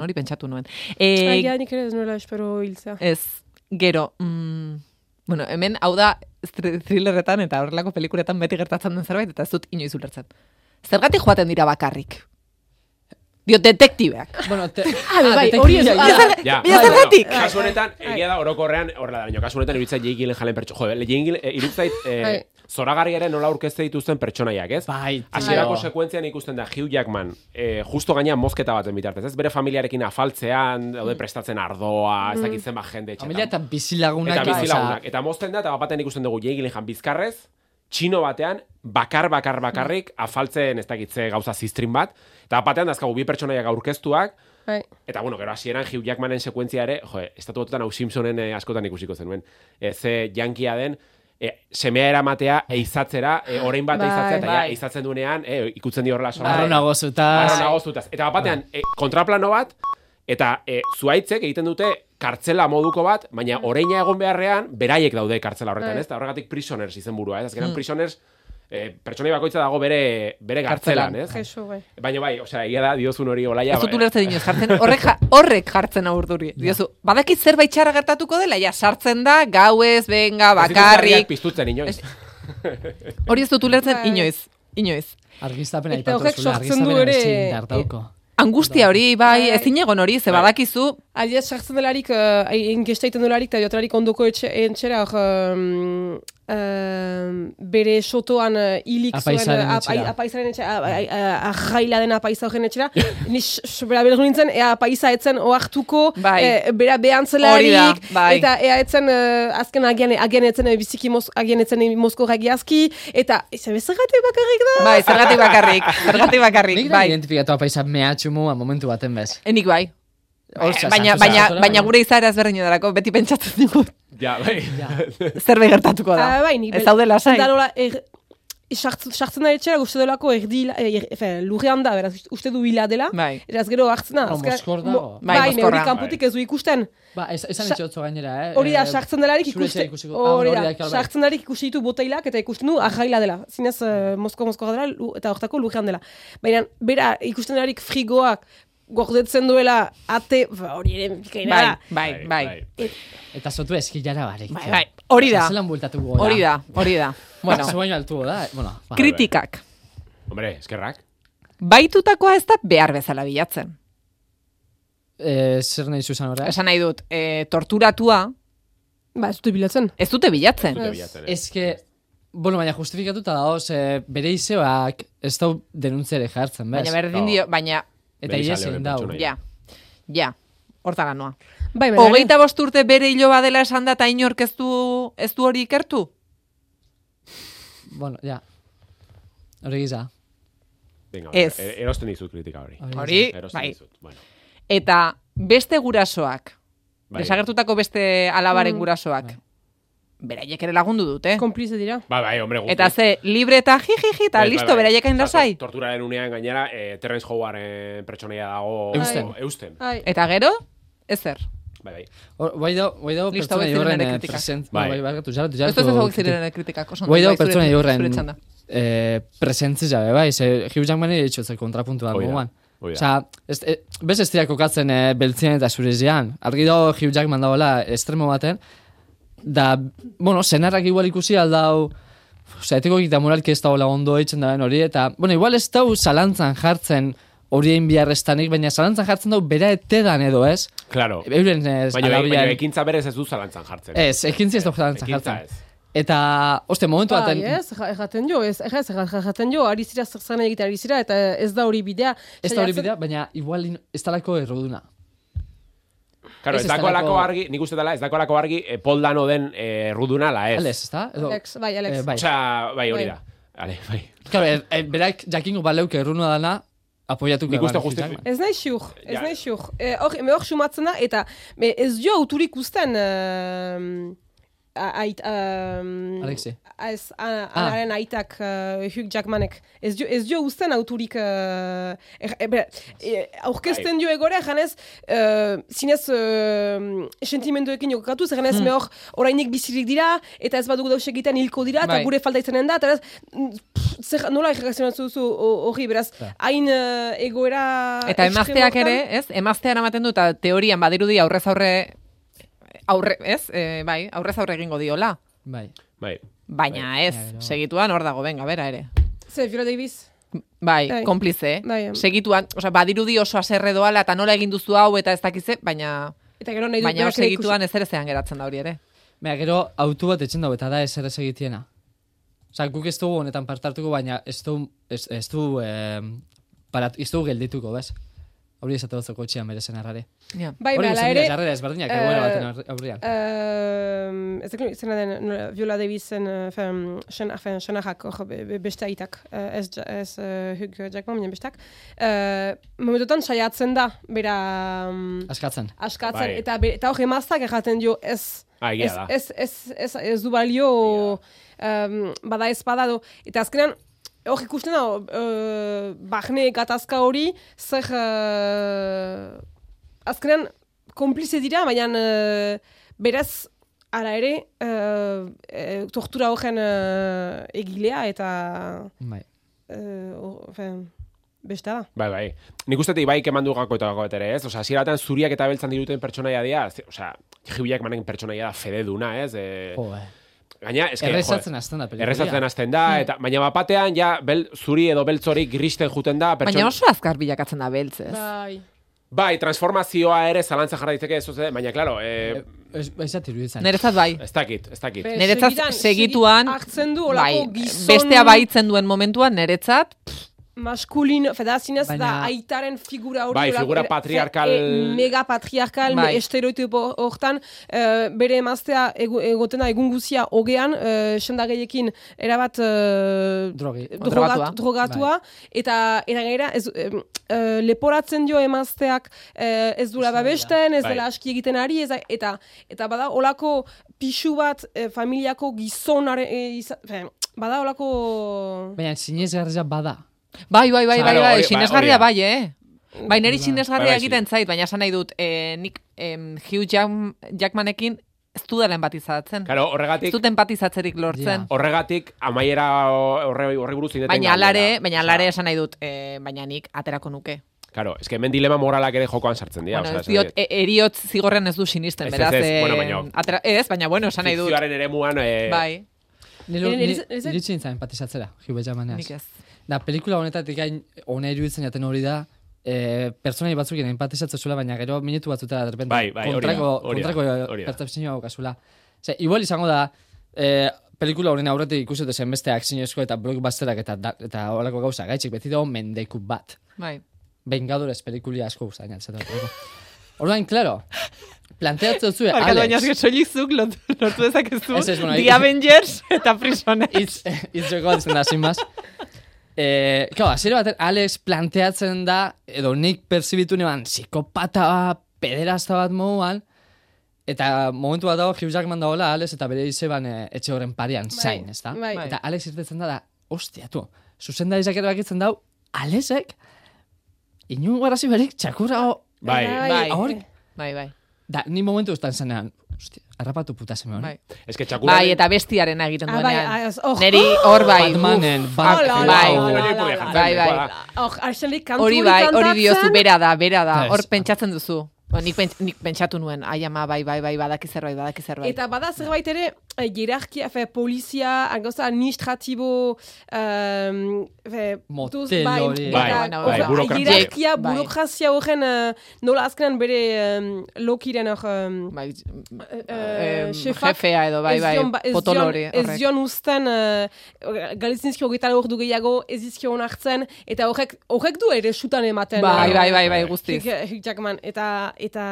Hori pentsatu nuen. E, Agia nik ere ez nuela espero hiltzea. Ez, gero, mm, bueno, hemen hau da thr- thrillerretan eta horrelako pelikuletan beti gertatzen den zerbait, eta ez dut inoiz ulertzen. Zergatik joaten dira bakarrik? Dio, detektibeak. Bueno, te... Ah, bai, hori ez. Ja, Ja, zergatik? Kasu honetan, egia da orokorrean, horrela da, baina kasu honetan iruditzait Jake Gyllenhaalen pertso... Jo, Jake eh, iruditzait Bai. Eh, zoragarriaren nola aurkezte dituzten pertsonaiak, ez? Bai, Hasierako sekuentzian ikusten da Hugh Jackman, eh, justo gainean mozketa baten bitartez, ez? Bere familiarekin afaltzean, daude prestatzen ardoa, ez dakit zenbat jende etxetan. Familia eta bizilagunak. Eta bizilagunak. Eta mozten da, eta baten ikusten dugu Gyllenhaal bizkarrez, txino batean, bakar, bakar, bakarrik, afaltzen ez dakitze gauza ziztrin bat, eta batean dazkagu bi pertsonaiak aurkeztuak, Bai. Eta, bueno, gero hasieran Hugh Jackmanen sekuentzia ere, jo, estatu batutan hau Simpsonen eh, askotan ikusiko zenuen. E, ze jankia den, e, semea eramatea eizatzera, e, orain bat Bai, eizatzea, eta ja, bai. eizatzen duenean, e, ikutzen di horrela sola. Arro nagozutaz. Arro nagozutaz. Eta batean, e, kontraplano bat, eta e, zuaitzek egiten dute kartzela moduko bat, baina oreina egon beharrean, beraiek daude kartzela horretan, Bai. ez? Eta horregatik prisoners izen burua, ez? Azkenan Mm. prisoners, e, pertsonai bakoitza dago bere, bere Kartzelan. ez? Jesu, bai. Baina bai, osea, egia da, diozun hori olaia. Ez dut ulertzen inoiz jartzen, horrek, ja, horrek jartzen aurduri. Diozu, badakit zerbait txarra gertatuko dela, ja, sartzen da, gauez, benga, bakarrik. Piztutzen inoiz. Hori ez dut ulertzen Bai. inoiz, inoiz. Argiztapena Eta ipatu horrek zula, sortzen du argiztapena ere- ezin dartauko. Angustia hori, bai, Bai. ezin egon hori, ze Bai. badakizu, Adiaz sartzen delarik, uh, ingesta egiten delarik, eta jotrarik ondoko etxe, etxera, hor, um, em, bere sotoan uh, hilik zuen Apaizaren uh, etxera. apaizaren etxera, a- a- a- ajaila dena apaiza horren etxera, ni s- s- bera bera nintzen, ea apaiza etzen oartuko, Bai. eh, bera behantzelarik, bai. eta ea etzen, uh, azken agian, agian etzen eh, biziki moz, agian etzen eh, mozko egiazki, eta, ez zergatik bakarrik da? Bai, zergatik bakarrik, zergatik bakarrik, Nik bai. identifikatu apaisa mehatxumu a momentu baten bez. Enik bai. Baina, sartu baina, baina baina- gure izaera ezberdin darako, beti pentsatzen dugu Ja, bai. zerbait gertatuko da. Ah, bai, ez daude lasai. Da nola, er, sartzen da etxera, uste delako erdi, er, efe, lurrean da, beraz, uste du hila dela. Bai. Eraz gero hartzen da. Oh, azken- mozkor mo- dago. Bai, Bai, neuri kanpotik ez du ikusten. Ba, ez, esan Sa- etxotzo gainera, eh? Hori da, Eh, sartzen delarik ikusten. Ah, Hori da, sartzen delarik ikusi ditu botailak eta ikusten du ajaila dela. Zinez, uh, mozko mozko dela eta hortako lurrean dela. Baina, bera, ikusten delarik frigoak gordetzen duela ate, ba, hori ere bikaina Bai, da. bai, bai. Eta zotu eskilara barik. Bai, bai. Hori da. Zelan bueltatu gora. Hori da, hori da. Bueno, Bueno. Zuaino altu da, eh? bueno. ba. kritikak. Hombre, eskerrak. Baitutakoa ez da behar bezala bilatzen. Eh, zer nahi zuzan horra? Esan nahi dut, e, torturatua Ba, ez dute bilatzen. ez dute bilatzen. Ez dute bilatzen. Ez que, bueno, baina justifikatuta dago, ze bere izeak ez dau denuntziare jartzen, bez? Baina berdin dio, baina, Eta egin dau. ja, ja, hortara noa. Bai, baina, Hogeita bost urte bere hilo badela esan da eta inork ez du, ez du hori ikertu? Bueno, ja. Hori giza. Venga, Ez. er- erosten dizut kritika hori. Hori, Erosten bai. dizut. Bueno, Eta beste gurasoak, bai. desagertutako beste alabaren Mm. gurasoak, Bai. Beraiek ere lagundu dute. Komplize dira. Bai, bai, hombre, guk- Eta ze, libre eta jijiji, eta Bai, bai, listo, bai. beraiek hain Osa, lasai. tor- Torturaren unean gainera, eh, Terrence Howardren pertsonaia dago... Eusten. o- Eusten. Ai. Eta gero, ezer. Bai, bai. Guai dau, guai dau Listo, pertsona nire eh, present... Bai. Bai, bai, Ez ez ziren kritikak, oso. Guai dau bai, zure- pertsona zure horren txanda. eh, presentzi jabe, bai, ze Hugh Jackmani ditxotze kontrapuntua Hoi da, moduan. hoi da. Osea, ez, e, bez ez dira kokatzen e, beltzien eta zurezian. Argi dago Hugh Jackman dagoela estremo baten, da, bueno, senarrak igual ikusi aldau, osea, etiko eta moralki ez dagoela ondo eitzen da hori, eta, bueno, igual ez dau zalantzan jartzen hori egin biharrestanik, baina zalantzan jartzen dau bera etedan edo, ez? Claro. Euren ez, Baina, baina alabian- ekintza berez ez du zalantzan jartzen. Ez, ekintzi ez dau zalantzan jartzen. ez. Eta, oste, momentu baten... Bai, ez, ja- erraten jo, ez, ez, erraten jo, ari zira zer zer nahi egiten ari zira, eta ez da hori bidea. Ez da hori bidea, baina igual ez talako erroduna. Claro, Ez ez dako alako argi, nik uste dela, ez dako alako argi, eh, Paul Dano den eh, ruduna la ez. Alex, ez da? Edo, Alex, bai, Alex. Eh, bai. Osea, bai, hori Bai. da. Ale, bai. Claro, er, er, berak jakingo baleuke erruduna dana, apoiatuko Nik uste Jackman. Ez nahi xur, ez nahi xur. Eh, Hor, me hor sumatzen da, eta me ez jo auturik usten... Uh, ait, um, Alexi. Ez, a- anaren aitak uh, Hugh Jackmanek. Ez jo, ez jo usten auturik... Uh, er, er, ber- eh, aurkezten dio egore, janez, uh, zinez uh, sentimenduekin jokatu, zer janez, Hmm. me hor, orainik bizirik dira, eta ez badugu daus egiten hilko dira, eta gure falta izanen da, eta pff, zer, nola erreakzionatzen duzu ho- hori, beraz, hain uh, egoera... Eta emazteak ere, ez? Emaztean ematen du, eta teorian badirudi aurrez aurre, aurre, ez? E, bai, aurrez aurre egingo diola. Bai. Bai. Baina ez, segituan hor dago, benga, bera ere. Ze, Viola Davis? Bai, Bai. konplize, Bai, em. segituan, osea, badirudi oso aserre doala, eta nola egin duzu hau, eta ez dakize, baina... Eta gero nahi dut Baina hor ere segituan ez ere zean geratzen da hori ere. Baina gero autu bat etxen dago, eta da ez egitiena. Osa, guk ez dugu honetan partartuko, baina ez du, ez, ez du, eh, parat, ez du geldituko, bez? Hori esate dut kotxean bere senarrare. Ja. Bai, Hori izan ere... jarrera ezberdinak, eh, egoera baten aurre- aurrean. eh, ez dakit izena den nola, Viola Davisen uh, fen, sen, fen, senarrak hor be- be- beste aitak, eh, ez, ez uh, Hugh Jackman, baina bestak. Uh, momentotan saiatzen da, bera... Um, Askatzen. askatzen, Bai. eta, be, eta hor emaztak erraten dio ez... Ah, ez, ez, ez, ez, ez du balio um, bada ez bada do. Eta azkenean, hor ikusten da, uh, bahne gatazka hori, zer uh, azkenean konplize dira, baina uh, beraz, ara ere, uh, eh, tortura horren uh, egilea eta Bai. uh, hor- fen, beste da. Bai, bai. Nik uste dut ibaik eman du gako eta gako ere, ez? Osea, hasieraten zuriak eta beltzan diruten pertsonaia dira, osea, jibiak manen pertsonaia da fededuna, ez? E, Jo, eh. Gaina, eske, Errezatzen hasten da pelikulia. Errezatzen hasten da, eta baina bapatean ja bel, zuri edo beltz hori gristen juten da Baina pertsona... oso azkar bilakatzen da beltz, ez? Bai. Bai, transformazioa ere zalantza jarra ditzeke ez zuze, baina, klaro, eh, Ez, ez zat iruditzen. Neretzat bai. ez dakit, ez dakit. Be- segidan- segituan, segi- hartzen du bai, gizon bestea baitzen duen momentuan, neretzat, maskulin, feda zinez da Baina- aitaren figura hori. Bai, figura e- patriarkal- e, mega patriarkal, Bai. me estereotipo hortan, eh, bere emaztea egu, egoten da egun guzia hogean, uh, sendageiekin erabat uh, Drogi. Drogatua. drogatua, eta eta gainera ez, em, eh, leporatzen dio emazteak eh, ez dula babesten, ez Bai. dela aski egiten ari, ez, eta eta bada olako pixu bat eh, familiako gizonare, eh, iza- fe, bada olako... Baina sinezgarria bada. Bai, bai, bai, bai, bai, sinesgarria bai, bai, eh? Bai, Bai, sinesgarria bai, egiten zait, baina esan nahi dut, eh, nik em, Hugh Jack- Jackmanekin ez du dela empatizatzen. Claro, Ez horregatik, dut empatizatzerik lortzen. Ja. horregatik amaiera horre, horre buruz indeten Baina alare, baina alare esan nahi dut, eh, baina nik aterako nuke. Claro, es que hemen dilema moralak ere jokoan sartzen dira. bueno, osea, ez diot, e- eriotz zigorrean ez du sinisten, Ez, ez, beraz. ez, eh, bueno, baina- atera, ez, baina bueno, esan nahi dut. Fikzioaren eremuan, eh, Bai, Nilo, Nire- ni, nire- nire- iritsi nintzen empatizatzera, Hugh Jackmaneaz. Da, pelikula honetatik gain, ona iruditzen jaten hori da, e, pertsonai batzukin empatizatzen zuela, baina gero minutu batzutera derrepente Bai, bai, kontrako, hori da, kontrako hori da. pertzepzioa kasula. Ze, igual izango da, e, pelikula horren aurretik ikusi zen beste akzinezko eta blockbusterak eta, da, eta horako gauza, gaitxik beti dago mendeku bat. Bai. Vengadores pelikulia asko jatzen dut. Orduan, claro, planteatzen zuen, Barkatu, baina Alex, eske soilik zuk lortu dezakezu. Ez, ez, bueno, The Avengers eta Prisoner. hitz hitz joko bat izan da, sin más. Eh, claro, hasiera batean Alex planteatzen da, edo nik perzibitu neban psikopata pederasta bat moduan, eta momentu bat dago Hugh Jackman dagoela Alex eta bere izeban eh, etxe horren parian zain, ezta? bai. Eta Alex irtetzen da, da ostia, tu, zuzendarizak erabakitzen dau, Alexek, inungo arazi berik, txakurra ho, Bai. Bai, hor, bai, bai. da, ni momentu ustan zenean, ostia, harrapatu puta zeme honi. Bai. Es que txakuraren... Bai, eta bestiaren egiten Ah, bai, duenean. ez- oh. Neri hor bai. Batmanen, Bat- bai, bai, Hori bai, bai. Hori hori bai, hori diozu, bera da, bera da. Ez. Hor pentsatzen duzu. Ba, nik pentsatu nuen, ai ama, bai, bai, bai, badaki zerbait, badaki zerbait. Eta bada zerbait ere, eh, hierarkia, fe, polizia, gauza administratibo, um, fe, Motel duz, bai, hori. Bai, bai, oza, burokrazia. hierarkia, Bai. burokrazia horren, eh, nola azkenan bere um, lokiren hor, um, bai, eh, em, xefak jefea edo, bai, bai, dion ba- ez dion usten, uh, galizinzkio hogeita ordu gehiago, ez dizkio onartzen, eta horrek, horrek du ere sutan ematen. Bai, bai, bai, bai, guztiz. Hugh Jackman, eta, eta,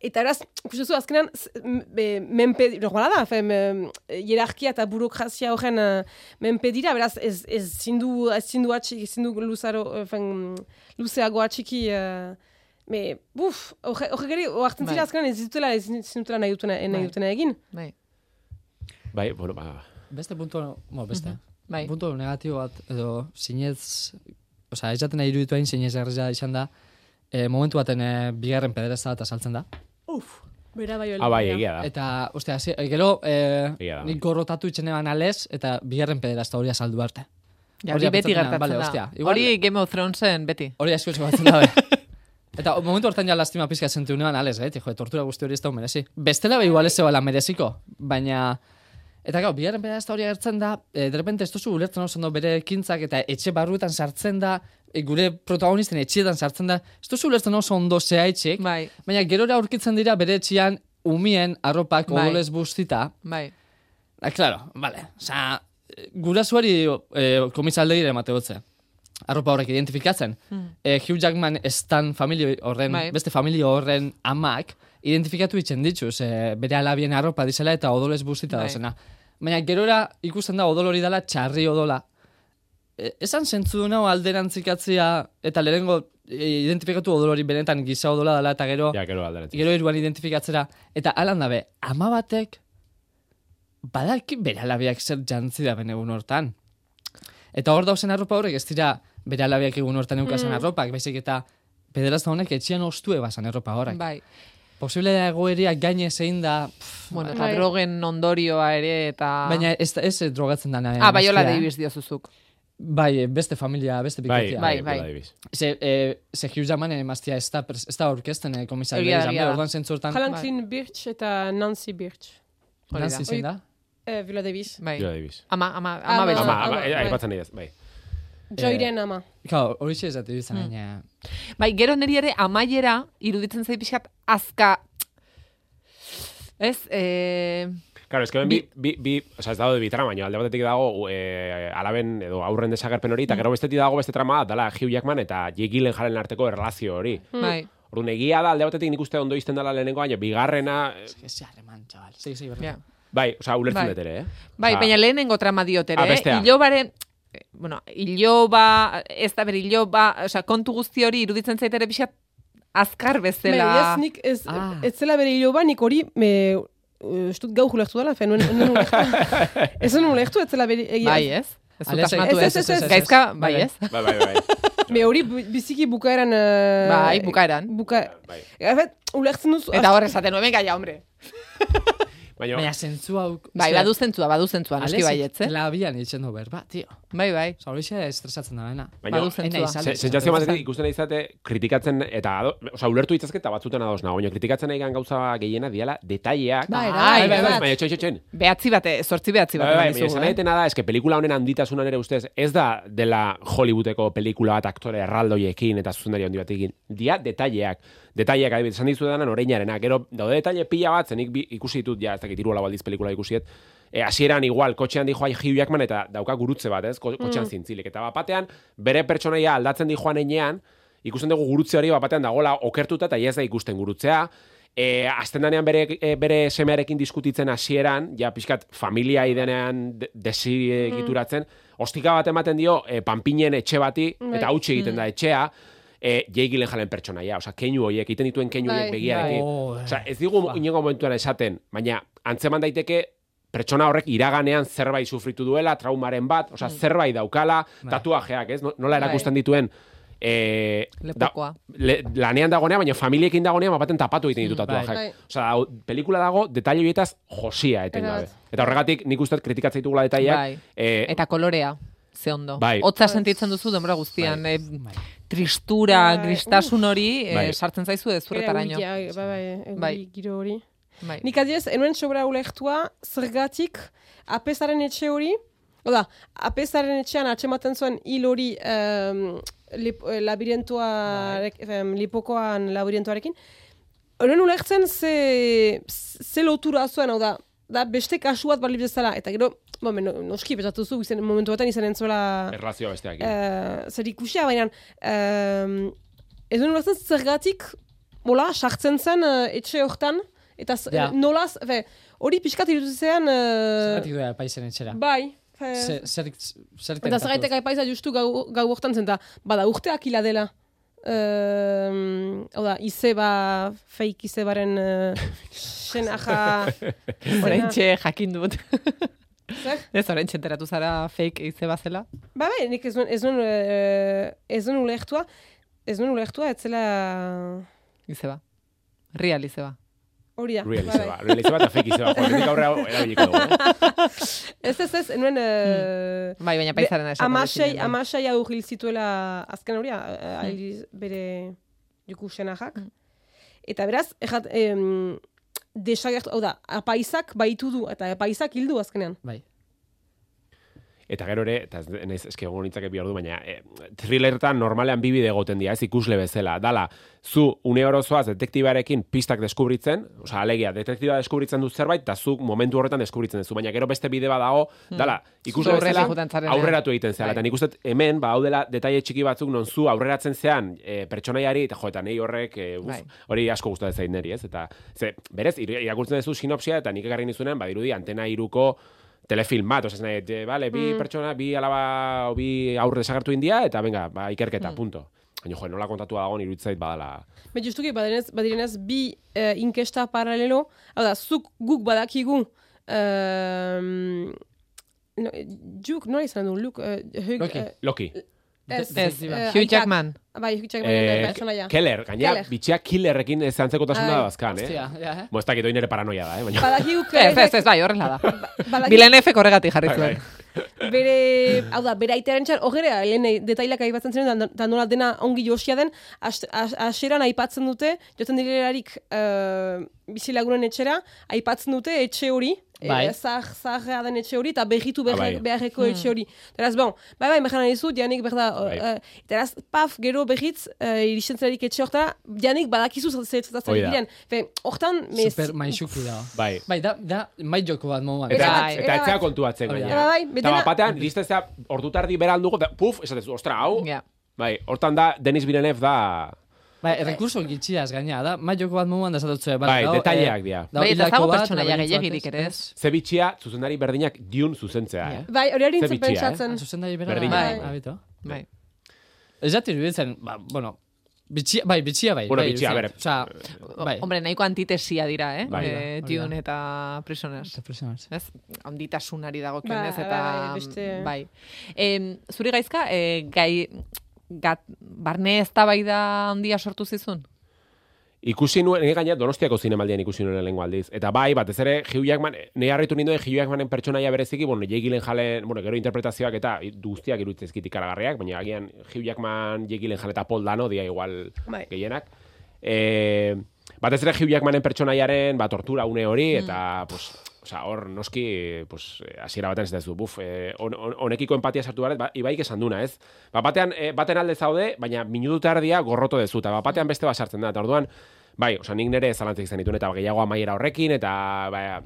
eta eraz, ikusten azkenan, menpe, normala da, fe, hierarkia eta burokrazia horren uh, menpe dira, beraz, ez, ez zindu, ez zindu atxiki, zindu luzaro, eh, fen, luzeago atxiki, uh, me, buf, horre- horrek ere, oartzen Bai. zira azkenan ez ditutela, ez ditutela nahi dutena, nahi Bai. dutena egin. Bai, Bai, bueno, ba... Beste punto, bueno, beste. bai. Punto negatibo bat, edo sinez, osea, ez jaten nahi iruditu hain sinez garria izan da, e, momentu baten e, bigarren pederazta bat azaltzen da. Uf, bera bai Ah, bai, egia da. Eta, ostia, hasi- e, gero, e, da. nik gorrotatu itxenean alez, eta bigarren pederazta hori azaldu arte. Ja, Hori beti gertatzen bale, da. hostia, igual- Hori Game of Thronesen beti. Hori asko batzen dabe. Eta momentu hortan ja lastima pizka zentu nean, ales, gaiti, jo, tortura guzti hori ez da merezi. Bestela be igual ez zebala mereziko, baina... Eta gau, bigarren pedazta hori agertzen da, e, de repente ez duzu ulertzen oso ondo bere ekintzak eta etxe barruetan sartzen da, e, gure protagonisten etxeetan sartzen da, ez duzu ulertzen oso ondo zehaitxik, Bai, baina gerora aurkitzen dira bere etxean umien arropak Bai. odolez bustita. bai. Ah, claro, vale. Osa, gurasuari e, komisaldegira emate gotze. Arropa horrek identifikatzen. Eh, Hugh Jackman estan familia horren, Bai. beste familia horren amak, identifikatu itzen dituz, e, bere alabien arropa dizela eta odolez bustita Bai. dozena. Baina gerora ikusten da odol hori dela txarri odola. E, esan zentzu du alderantzikatzia eta lehenengo e, identifikatu odol hori benetan giza odola dela eta gero Ja, gero gero eruan identifikatzera, eta alan dabe, ama batek, badaki bere alabiak zer jantzi da egun hortan. Eta hor dauzen arropa horrek ez dira bere alabiak egun hortan eukazen Mm. arropak, baizik eta pederazta honek etxian ostue basan arropa horrek. Bai. Posible da egoeria gaine zein da, pff, Bueno, eta Bai. drogen ondorioa ere, eta... baina ez, ez drogatzen dana. Ah, bai, eh? Davis diozuzuk. Bai, beste familia, beste Bai, bikotia. Bai, bai. Davis. Ze, eh, ze Hugh Jackmanen emaztia ez da, ez da orkesten eh, egia da. orduan zentzurtan. Franklin Birch eta Nancy Birch. Nancy zein da? Eh, Viola Davis. Bai. Viola Davis. Ama, ama, ama, Ama, beltza. Ama, ama, ama, bai. eh, aipatzen nahi ez, bai. Joiren ama. Kau, hori xe esatu izan, Mm. Bai, gero niri ere amaiera iruditzen zait pixkat azka... Ez, eh... Claro, es que bi, bi, bi, o sea, ez dago de bi trama, alde batetik dago eh, alaben edo aurren desagerpen hori, Mm. eta gero bestetik dago beste trama, dala Hugh Jackman eta Jake Gyllenhaalen arteko erlazio hori. Bai. Orduan, egia da, alde batetik nik uste ondo izten dela lehenengo, baina bigarrena... eh, Ese harreman, chaval. Sí, sí, Ja. Bai, osea, ulertzen Bai. dut ere, eh? Bai, baina lehenengo trama diotere, Ah, eh? bestea. Ilobaren, eh, bueno, iloba, ez da ber iloba, osea, kontu guzti hori iruditzen zait ere pixkat azkar bezala. Bai, ez nik, ez, Ah. ez zela bere hilo nik hori, me, estut gau julertu dela, fe, nuen, nuen ulertu. ez nuen ulertu, ez zela bere egia. Bai, ez? Ez dut asmatu, ez, ez, ez. Gaizka, bai, ez? Bai, bai, bai. Me hori biziki bukaeran... Uh, Bai, bukaeran. Buka... Bai. Efet, ulertzen duzu... Eta hor esaten nuen, ja, hombre. Baina, Baina zentzu hau... Bai, badu zentzua, badu zentzua, noski baietz, eh? Labian itzen du berba, tio. Bai, bai. Osa, hori estresatzen da bena. Baina, Badu zentzua. Se- sentsazio batetik ikusten izate kritikatzen eta osea ulertu ditzazke eta batzutan ados nago, baina kritikatzen nahi gauza gehiena diala detaileak. Bai, bai, bai, bai, bai. baina txoin, txoin. Behatzi bate, sortzi behatzi Bai, bate. bai, eman baina esan eh? egiten da, eske pelikula honen handitasunan ere ustez, ez da dela Hollywoodeko pelikula bat aktore erraldoiekin eta zuzendari handi batekin. Dia detaileak. Detaileak, adibidez, esan dizu dana oreinarena. Gero, daude detaile pila bat, zenik ikusi ditut, ja, ez dakit hiru lau aldiz pelikula ikusiet, e, hasieran igual, kotxean dijoa Hugh Jackman eta dauka gurutze bat, ez? Ko- Kotxean zintzilik. Eta bapatean, bere pertsonaia aldatzen dijoan enean, ikusten dugu gurutze hori bapatean dagoela okertuta eta ez da ikusten gurutzea. E, azten danean bere, e, bere semearekin diskutitzen hasieran, ja pixkat familia idenean de, desegituratzen, ostika bat ematen dio e, panpinen etxe bati, Bai. eta hautsi egiten da etxea, e, Jake Gyllenhaalen pertsonaia, osea, keinu horiek, egiten dituen keinu horiek Bai. begiarekin. Oh, Osea, ez digu inongo momentuan esaten, baina antzeman daiteke pertsona horrek iraganean zerbait sufritu duela, traumaren bat, osea, zerbait daukala, tatuajeak, ez? No- Nola erakusten dituen e, Lepokoa. le, lanean dagonean, baina familiekin dagonean bapaten tapatu egiten ditu tatuajeak. Bai. Osea, pelikula dago detaile horietaz josia etengabe. Eta horregatik nik uste kritikatzen ditugula detaileak. Bai. eh, Eta kolorea, ze ondo. Bai. Hotza sentitzen duzu denbora guztian, Bai. eh, tristura, Bai. gristasun hori, eh, Bai. sartzen zaizu ez zurretaraino. Bai, bai, bai, Bai. giro hori. Bai. Nik adiez, enuen sobra ulektua, zergatik, apesaren etxe hori, oda, apesaren etxean atxematen zuen hil hori um, lip, em, lipokoan labirentuarekin, Horren ulertzen ze, ze lotura zuen, hau da, da beste kasu bat bali bezala, eta gero, bo, men, noski, betatu zu, izen, momentu batean izan entzuela Erlazioa besteak. uh, zer ikusia, baina um, ez duen ulertzen zergatik, mola, sartzen zen uh, etxe hortan, eta Ja. nolaz, fe, hori pixkat irutuzean, uh, Zergatik duela paisen etxera. bai, fe, Zer, zer, zer eta zergaitek aipaisa justu gau, gau hortan zen, eta bada urteak hila dela. Um, hau da, izeba, fake izebaren uh, senaja... Horentxe jakin dut. Zer? ez horentxe enteratu zara fake eize bazela. Ba, bai, nik ez nuen, ez nuen, eh, ez nuen ulertua, ez nuen ulertua, ez zela... Izeba. Real izeba. Hori da. Real ba, bai. izeba. Real izeba eta fake izeba. Horretik aurrera erabiliko dugu. eh? Ez, ez, ez, nuen... Uh, Bai, baina paisarena esan. Amasei, amasei hau hil zituela azken hori, mm. bere juku senajak. Eta beraz, ejat, em, desagertu, hau da, apaisak baitu du, eta apaisak hildu azkenean. Bai. Eta gero ere, eta ez naiz eske egon nitzake bi ordu, baina e, thrillertan normalean bi bide egoten dira, ez ikusle bezala. Dala, zu une orozoaz detektibarekin pistak deskubritzen, osea, alegia, detektiba deskubritzen du zerbait, eta zu momentu horretan deskubritzen duzu, baina gero beste bide badago, dala, ikusle bezala, aurreratu egiten zela. Bai. Eta nik uste dut hemen, ba, hau dela detaile txiki batzuk non zu aurreratzen zean e, pertsonaiari, eta jo, eta nei horrek, e, uf, Bai. hori asko gustatzen zait neri, ez? Eta, ze, berez, ir- irakurtzen duzu sinopsia, eta nik ekarri nizunen, badirudi, antena iruko telefilm bat, nahi, e, vale, bi Mm. pertsona, bi alaba, bi aurre desagertu india, eta venga, ba, ikerketa, Mm. punto. Baina, jo, nola kontatua dago iruditzait badala. Be justuki badirenez, badirenez bi eh, inkesta paralelo, hau da, zuk guk badakigu um, no, juk, nola izan du, Luke, uh, Hugh, Loki. eh, Loki. Ez, Ez, eh, Hugh. Jackman. Bai, Hugh Jackman Eh, personaia. Keller, gaina, Keller. bitxea killerrekin ez antzekotasuna Ai. da bazkan, eh? Hostia, ja, eh? Mo, ez dakit, hori nire paranoia da, eh? Baina, Badakigu Ez, ez, ez, bai, horrela da. Bilenefek horregatik jarri Bai, zuen. bere, hau da, bere aitaren txar, horrela, lehen detailak aipatzen ziren, da, nola dena ongi josia den, as- as- hasieran aipatzen dute, joten direlarik uh, bizilagunen etxera, aipatzen dute etxe hori, Bai. e, zah, zaharra den etxe hori, eta behitu Ah, behar, bai. beharreko Hmm. etxe hori. Teraz, bon, bai, bai, mehan dizu, janik berda, Bai. uh, teraz, paf, gero behitz, uh, iristen zelarik etxe hortara, janik badakizu zertatzen da. diren. Fe, hortan, mes... Super maixuki da. Bai. Bai, da, da, mai joko bat moduan. Eta, Bai. eta etzea kontuatzen Hori da. gaina. Bai, Eta betena- batean, iristezea, ordu tardi beran dugu, eta puf, esatezu, ostra, hau. Ja. Bai, hortan da, Denis Villeneuve da... Bai, rekurso gitxiaz gaina, da, mai joko bat moduan da esatutzu. Bai, detaileak dira. Bai, eta zago pertsonaia gehiagirik ere ez. Zebitxia, zuzendari berdinak diun zuzentzea, eh? Bai, hori bitxia, eh? pentsatzen. Zuzendari bera, Berdina. bai, Bai. abito. Bai. Ez jati iruditzen, ba, bueno, bitxia, bai, bitxia bai. Bueno, bai, bitxia, iruditzen. bere. Osea, bai. Hombre, nahiko antitesia dira, eh? Bai. Eh, Hori da. Dune eta Prisoners. Eta Prisoners. Ez? Onditasunari dagokionez Bai, eta bai, bai, beste- bai. Em, zuri gaizka, eh, gai gat, barne eztabaida handia sortu zizun? Ikusi nuen, nire gaina donostiako zinemaldian ikusi nuen lehenko aldiz. Eta bai, batez ere, Hugh Jackman, nire harritu ninduen Hugh Jackmanen pertsonaia bereziki, bueno, Jake Gyllenhaalen, bueno, gero interpretazioak eta guztiak iruditzezkit ikaragarriak, baina agian Hugh Jackman, Jake Gyllenhaal eta Paul Dano dia igual Bai. gehienak. E, batez ere Hugh Jackmanen pertsonaiaren, ba, tortura une hori, eta, pues, Osa, hor, noski, pues, eh, hasiera batean ez da buf, eh, hon- hon- honekiko empatia sartu baret, ba, ibaik esan duna, ez? Ba, batean, eh, baten alde zaude, baina minutu erdia gorroto dezu, eta ba, batean beste bat sartzen da, eta orduan, bai, osa, nik nire zalantzek izan dituen, eta gehiago amaiera horrekin, eta, bai,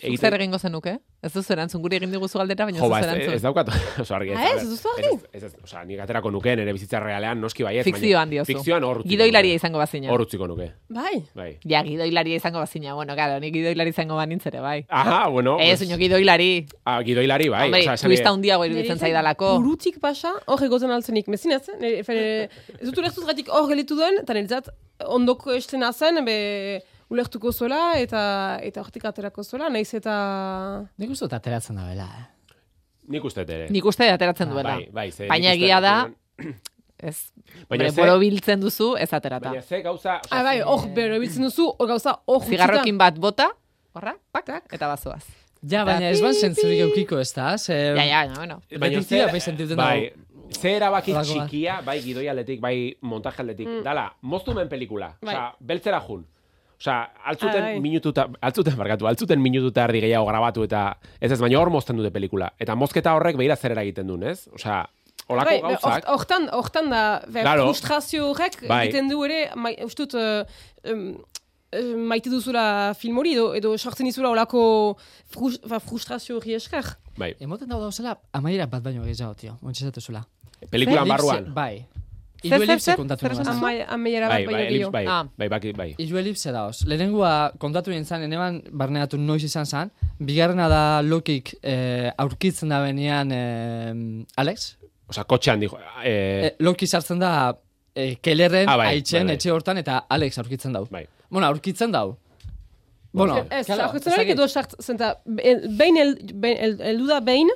Zuk zer egingo zenuke? Ez duzu erantzun guri egin diguzu galdera, baina Jo, ez ba, duzu ez, erantzun. ez daukat, oso argi. Ah, ez, ez duzu argi? Ez, ez, ez, osa, nik aterako nuke, nire bizitza realean, noski bai ez. Fikzioan baina- diozu. Fikzioan hor utziko Gidoilaria nuke. izango bazina. Hor utziko nuke, Bai. bai. Ja, gidoilaria izango bazina. Bueno, claro, ni gidoilari izango banintz ere, bai. Aha, bueno. Ez, pues- gidoilari. Ah, gidoilari, bai. Hombre, esan twista nahi- handiago iruditzen zaidalako. Burutik pasa, hor egoten altzenik. Mezinez, eh? Ez dut ulertuz gatik hor gelitu duen, eta niretzat ondoko estena zen, be, ulertuko zuela, eta eta hortik aterako zuela, naiz eta... Nik uste dut ateratzen da bela, eh? Nik uste ere. Nik uste ateratzen duela. Bai, bai, Baina egia da, ez, Baina boro biltzen duzu, ez aterata. Baina ze gauza... osea, Ah, bai, hor, bero biltzen duzu, hor gauza, hor Zigarrokin bat bota, horra, pak, eta bazoaz. Ja, baina ez ban zentzurik eukiko ez da, ze... Ja, ja, bueno. Baina ze- bai sentitzen bai, ze erabaki txikia, bai gidoi aldetik, bai montaje aldetik. Mm. Dala, moztumen pelikula. Bai. Osea, beltzera jun. Osea, altzuten bai. minututa, altzuten barkatu, altzuten minututa erdi gehiago grabatu eta ez ez, baina hor mozten dute pelikula. Eta mozketa horrek behira zer eragiten duen, ez? Osea, olako Bai, gauzak. hort- hortan, hortan da, fe, Claro. frustrazio horrek Bai. egiten du ere, mai, ustut, uh, um, uh, maite duzula film hori, edo, edo sortzen dizula olako frus, fa, frustrazio hori esker. Bai, Emoten dago dauzela, amaiera bat baino gehiago, tio. Montxezatu zula. pelikulan barruan. Bai. Hiru elipse kontatu nuen. amaiera Bai, bat bai, baino elips, gehiago. bai, Ah. bai, bai, bai. Hiru elipse dauz. Lehenengoa kontatu nintzen, eneban barneatu noiz izan zen. Bigarrena da Lokik eh, aurkitzen da benean eh, Alex. Osea, kotxean dijo. Eh, Eh, Loki sartzen da eh, Kellerren Ah, bai, aitzen bai, bai. etxe hortan eta Alex aurkitzen dau. Bai. Bueno, aurkitzen dau. Bueno, Ez, claro, aurkitzen dakit. edo sart, zenta, behin el- behin el- heldu da behin,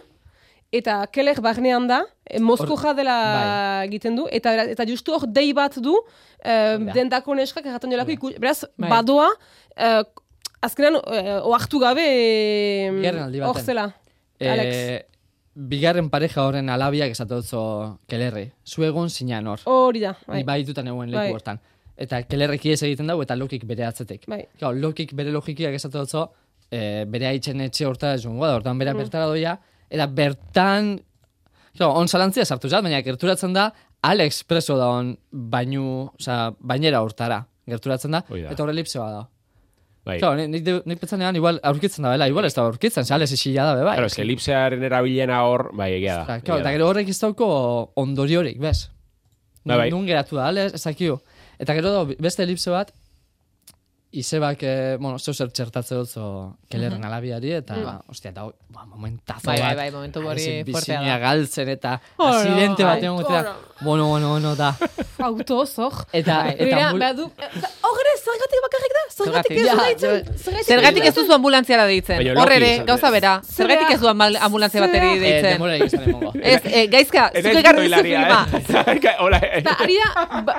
eta keler barnean da, e, mozkoja dela bai. egiten du, eta eta justu hor dei bat du, e, dendako neskak erraten jolako ikus, beraz, Bai. badoa, e, azkenan, e, oartu gabe, e, aldi hor zela, Eh, Alex. bigarren pareja horren alabiak esatotzo Kellerri. Zu egon zinan hor. Hori da, Ni bai. baitutan egoen leku Bai. hortan. Eta Kellerreki ez egiten dugu eta Lokik bere atzetik. Bai. Claro, Lokik bere logikiak esatotzo eh, bere aitzen etxe horta joango da, hortan bera Mm. bertara doia, eta bertan, claro, on zalantzia sartu zat, baina gerturatzen da, Alex preso da on bainu, oza, bainera hortara, gerturatzen da, Hoi da. eta horre elipse da. bai. Claro, nik, nik, de- nik pentsanean igual aurkitzen da bela, igual ez da aurkitzen, ze Alex isila da, bai. Claro, eske elipsearen erabilena hor, bai, egia da. Claro, eta da. gero horrek ez dauko ondoriorik, bez? Bai, bai. Nun geratu da, ale, ezakio. Eta gero da, beste elipse bat, izebak, eh, bueno, zeu zer txertatze dutzo kelerren alabiari, eta, Mm. ostia, da, ba, momentazo Bai, bai, bat. bai, momentu hori fuertea da. galtzen, eta Oro, asidente bat bai, egon gutera, oro. bueno, bueno, bueno, da. Autoz, hor. Eta, Bai. eta, Begira, mul- behar du, hor ere, zergatik bakarrik da? Zergatik ez du deitzen? Zergatik ez duzu ambulantziara deitzen. Baina Hor Loki ere, izan gauza bera. Zergatik ez du ambulantzia bateri eh, deitzen. demora egizan emongo. Ez, eh, gaizka, Ez zuk ez ekarri duzu gidoilaria, filma. Hola, eh. Eta ari da, ba,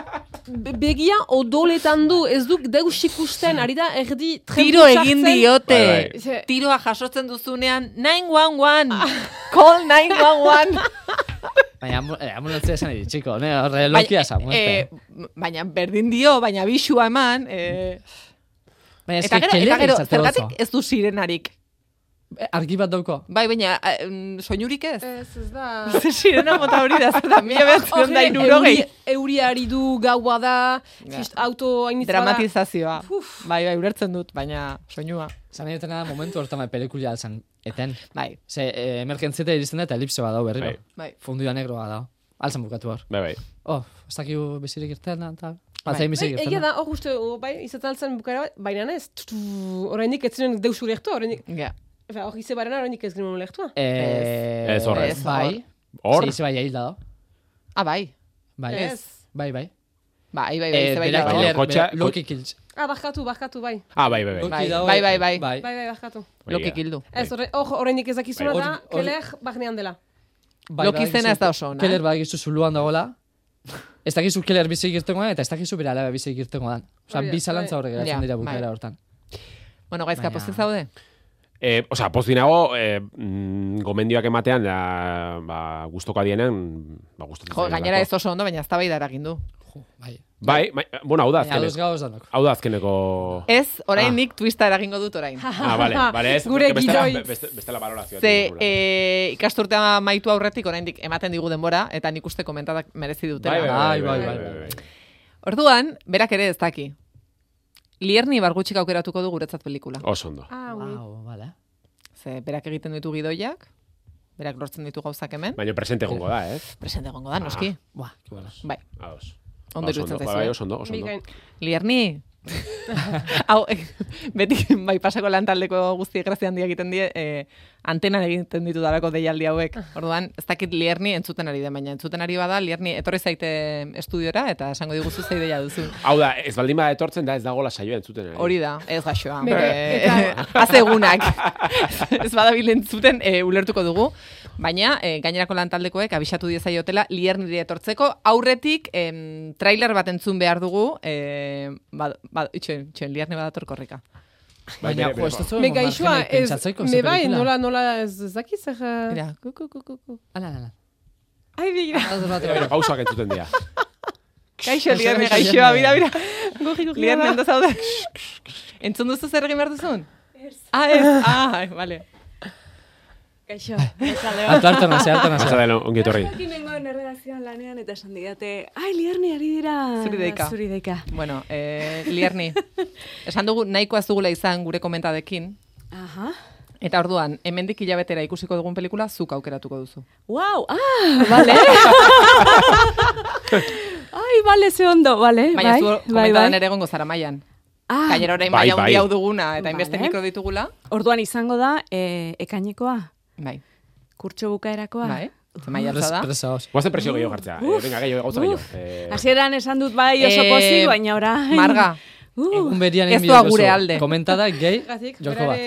be- begia odoletan du, ez duk deus ikusten, ari da erdi trenpu Tiro egin diote. Bai, bai. Tiroa jasotzen duzunean, 911. Call 911. Baina ambu- eh, ambulantzia esan edi, txiko, ne, horre lokia esan, eh, baina berdin dio, baina bisua eman. Eh, Baina eta gero, eta gero, zergatik ez du sirenarik? Argi bat dauko. Bai, baina, soinurik ez? Ez, ez da. Sirena mota hori da, zer da, mila behatzen da irurogei. Euriari du gaua da, fist, auto hainitza da. Dramatizazioa. Bai, bai, ulertzen dut, baina soinua. Zan nahi dutena momentu hortan bai pelikulia alzan eten. Bai. Ze eh, emergentzieta iristen da eta elipse bat dau berriro. Bai. Bai. Fundua negroa da. Alzan bukatu hor. Bai, bai. Oh, ez dakigu bizirik irten da, eta... Bai. Bai, egia da. da, hor uste, oh, bai, izaten altzen bukara, baina ez, tutu, oraindik ez ziren deus lehtu, oraindik, Ja. Efe, hor ize barena oraindik ez ginen lehtua. Eh, Ez horrez. ez, Bai. Hor? Ze, ze bai hilda da. Ah, bai. Bai. Ez. Bai, bai. Bai, bai, bai, Eh, ze bai dago. killer, Kotxa- Loki kills. Ah, barkatu, barkatu, bai. Ah, bai, bai, bai. Bai, dago, bai, bai, bai. Bai. Bai, bai, barkatu. Loki kildu. Ez, horre- hor oraindik ez dakizuna Bai. da, Hori- hori- keler barnean dela. Bai, Loki zena ez da oso ona, Keller eh? badakizu zuluan dagoela. Ez dakizu Keller bizik irtengo da, eta ez dakizu bere alaba bizik irtengo da. Osa, Hori da, bi zalantza bai. horre geratzen dira bai. bukaera hortan. Bueno, gaizka, pozik zaude? Eh, o sea, pozi nago, eh, mm, gomendioak ematean, ja, ba, gustoko adienen, ba, gustatzen Jo, gainera ez oso ondo, baina ez da bai eragin du. Bai. Bai, bai, bueno, hau da azkeneko. Hau da azkeneko... Ez, oraindik twista eragingo dut orain. Ah, vale, vale, ez, Gure bestela, gidoitz. beste, bestela valorazioa. Ze e, ikasturtea maitu aurretik oraindik ematen digu denbora eta nik uste komentadak merezi dutela. Bai, bai, bai, Bai, bai, bai, bai, bai, bai. Orduan, berak ere ez daki. Lierni bargutxik aukeratuko du guretzat pelikula. Oso ondo. Ah. Wow, vale. Ze berak egiten ditu gidoiak, berak lortzen ditu gauzak hemen, Baina presente gongo da, ez? presente egongo da, noski. Buah, que bueno. Bai, Ados. ondo iruditzen Bai, zaizu. bai, eh? oso ondo, oso ondo. Lierni, Hau, eh, beti bai pasako lan taldeko guzti grazia handia egiten die, eh, antenan egiten ditu dalako deialdi hauek. Orduan, ez dakit Lierni entzuten ari den, baina entzuten ari bada, Lierni etorri zaite estudiora eta esango diguzu zei deia duzu. Hau da, ez baldin bada etortzen da ez dagoela saioa entzuten. ere. Hori da, ez gaxoa. Haze egunak. ez badabil entzuten e, ulertuko dugu. Baina, e, gainerako lantaldekoek abisatu diezaiotela Lierniri etortzeko. Aurretik, em, trailer bat entzun behar dugu. E, bad, bad, itxen, itxen, Lierni badator korrika. Bai, Baina, jo, ez bere- dut Me gaixoa, ez, me bai, nola, nola, ez, ez dakiz, zer... eh, Mira, ku, ku, ku, ku, ku. Ala, ala. Ai, begira. Bere- bere pausoak entzuten dira. Gaixo, gaixo, gaixoa, Lierni. mira, mira. Goji, goji. Lierni, ondo zaude. Entzun duzu zer egin behar duzun? Ah, ez. Ah, vale. Kaixo, Alto, alto nazi, alto nazi. Pasa dela, ongi etorri. Jakin nengoen erredakzioan lanean eta esan digate, ai, lierni ari dira. Zuri deika. Zuri deika. Bueno, eh, Lierni, esan dugu nahikoa ez dugula izan gure komentadekin, Aha. Eta orduan, hemendik hilabetera ikusiko dugun pelikula, zuk aukeratuko duzu. Wow, ah, vale. ai, vale, ze ondo, vale. Baina bai, zu bai, komentadan bai. ere egongo zara maian. Ah, Gainera orain Bai, maila bai. hau duguna, eta inbeste Vale. mikro ditugula. Orduan izango da, e, ekainekoa, Bai, kurtso bukaerakoa. bai. Pres- da. Presaos. Guazen presio gehiago jartzea. Eh, venga, gehiago, gauza gehiago. Eh, Hasieran esan dut bai oso Eh, pozik, baina orain... Marga, Uh, Egun berian Ez doa gure alde. Komentada, gehi, joko bat.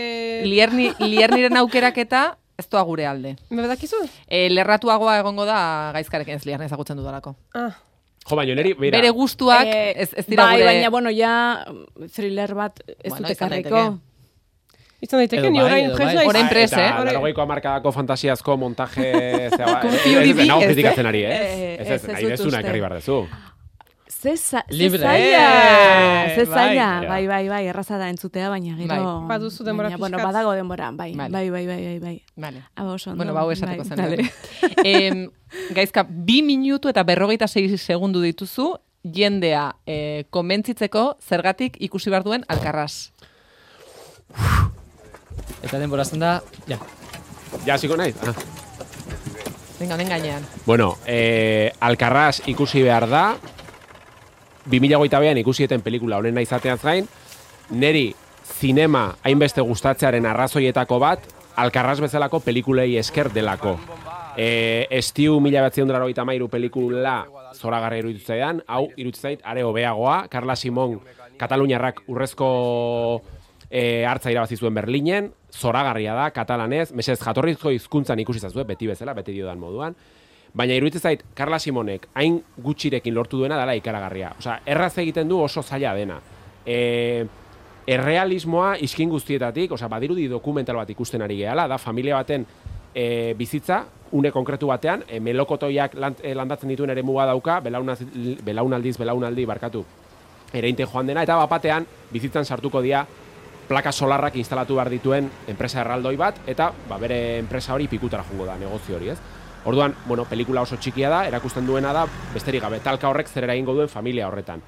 lierni, lierniren aukeraketa, ez doa gure alde. Me badakizu? E, lerratuagoa egongo da gaizkarekin ez lierni ezagutzen dudalako. Ah. jo, baina neri, mira, Bere gustuak Eh, ez, ez dira bai, gure... baina, bueno, ja, thriller bat ez Bueno, dute karriko. Izan daiteke, ni bai, orain prest bai. naiz. Orain prest, eh? Eta larogeiko amarkadako fantasiazko montaje... zea, Con ez- ez, kritikatzen eh? ari, ez? Eh, Ez, ez, ez, nahi dezuna ekarri behar dezu. Ze, za, ze Libre. zaila, Eh, ze bai. Bai, bai, bai, erraza da entzutea, baina gero... Bai. Baduzu denbora baina, Bueno, badago denbora, bai, bai, bai, bai, bai, bai. Vale. Aba oso ondo. Bueno, bau esateko bai, zen. vale. em, gaizka, bi minutu eta berrogeita sei segundu dituzu, jendea eh, konbentzitzeko zergatik ikusi behar duen alkarraz. Eta denborazten da, ja. Ja, hasiko naiz? Ah. Venga, honen gainean. Bueno, eh, Alcarraz ikusi behar da, 2008 bean ikusieten pelikula honen izateaz gain, neri zinema hainbeste gustatzearen arrazoietako bat, Alcarraz bezalako pelikulei esker delako. E, estiu mila dara mairu pelikula zoragarra iruditu zaidan, hau iruditu zait, are hobeagoa, Carla Simon, Kataluniarrak urrezko e, hartza irabazi zuen Berlinen, zoragarria da, katalanez, mesez jatorrizko hizkuntzan ikusi zazue, beti bezala, beti diodan moduan, Baina iruditzen zait, Carla Simonek hain gutxirekin lortu duena dela ikaragarria. Osea, erraz egiten du oso zaila dena. E, errealismoa iskin guztietatik, osea, badirudi dokumental bat ikusten ari gehala, da familia baten e, bizitza, une konkretu batean, e, melokotoiak lan, e, landatzen dituen ere muga dauka, belaunaz, belaunaldiz, belaunaldi barkatu, ereinte joan dena, eta bapatean bizitzan sartuko dira plaka solarrak instalatu behar dituen enpresa erraldoi bat, eta ba, bere enpresa hori pikutara jungo da, negozio hori, ez? Orduan, bueno, pelikula oso txikia da, erakusten duena da, besterik gabe, talka horrek zer eragingo duen familia horretan.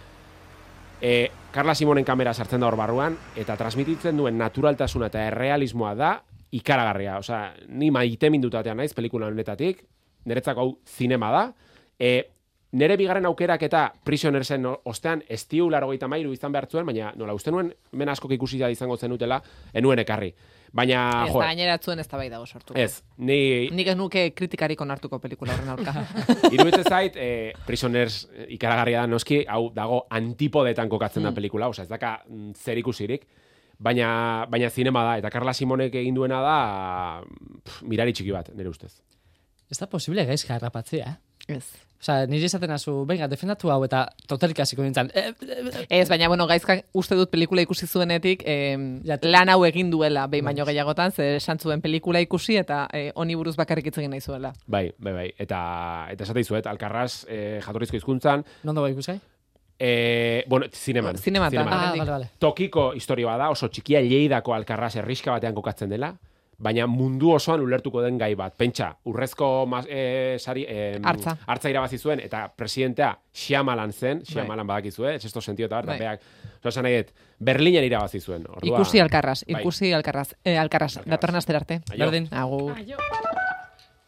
E, Carla Simonen kamera sartzen da hor barruan, eta transmititzen duen naturaltasuna eta errealismoa da ikaragarria. Osea, ni maite mindutatea naiz pelikula honetatik, niretzako hau zinema da. E, nere bigarren aukerak eta Prisonersen ostean estiu laro mairu izan behar zuen, baina nola uste nuen, men askok ikusi da izango zenutela, enuen ekarri. Baina, Ez jo, da gaineratzuen ez da bai dago sortu. ez, ni Nik ez nuke kritikarik onartuko pelikula horren aurka. Iruditzen zait, eh, Prisoners eh, ikaragarria da noski, hau dago antipodetan kokatzen da Mm. pelikula, osea, ez daka mm, zer ikusirik, baina, baina zinema da, eta Carla Simonek egin duena da pff, mirari txiki bat, nire ustez. Ez da posible gaizka harrapatzea, eh? Ez. Osa, nire esaten azu, venga, defendatu hau eta totelik hasiko nintzen. Eh, Ez, baina, bueno, gaizka uste dut pelikula ikusi zuenetik, eh, lan hau egin duela, behin baino gehiagotan, ze esan zuen pelikula ikusi eta eh, honi buruz bakarrik hitz egin nahi zuela. Bai, bai, bai, eta, eta esate dizuet, Alkarraz eh, jatorrizko hizkuntzan, Nondo bai ikusgai? Eh, bueno, zineman. Zineman, zineman. Ah, vale, vale. Tokiko historia da, oso txikia Lleidako Alkarraz herriska batean kokatzen dela, baina mundu osoan ulertuko den gai bat. Pentsa, urrezko mas, e, sari, e, Hartza. hartza irabazi zuen, eta presidentea Xiamalan zen, Bai. Xiamalan badakizue, ez esto sentido eta bar, Bai. eta beak, oso esan nahi dut, Berlinen irabazi zuen. Ordua, Ikusi alkarraz, bai. ikusi alkarraz, eh, alkarraz, datorren astera arte. Berdin. Agur. Aio.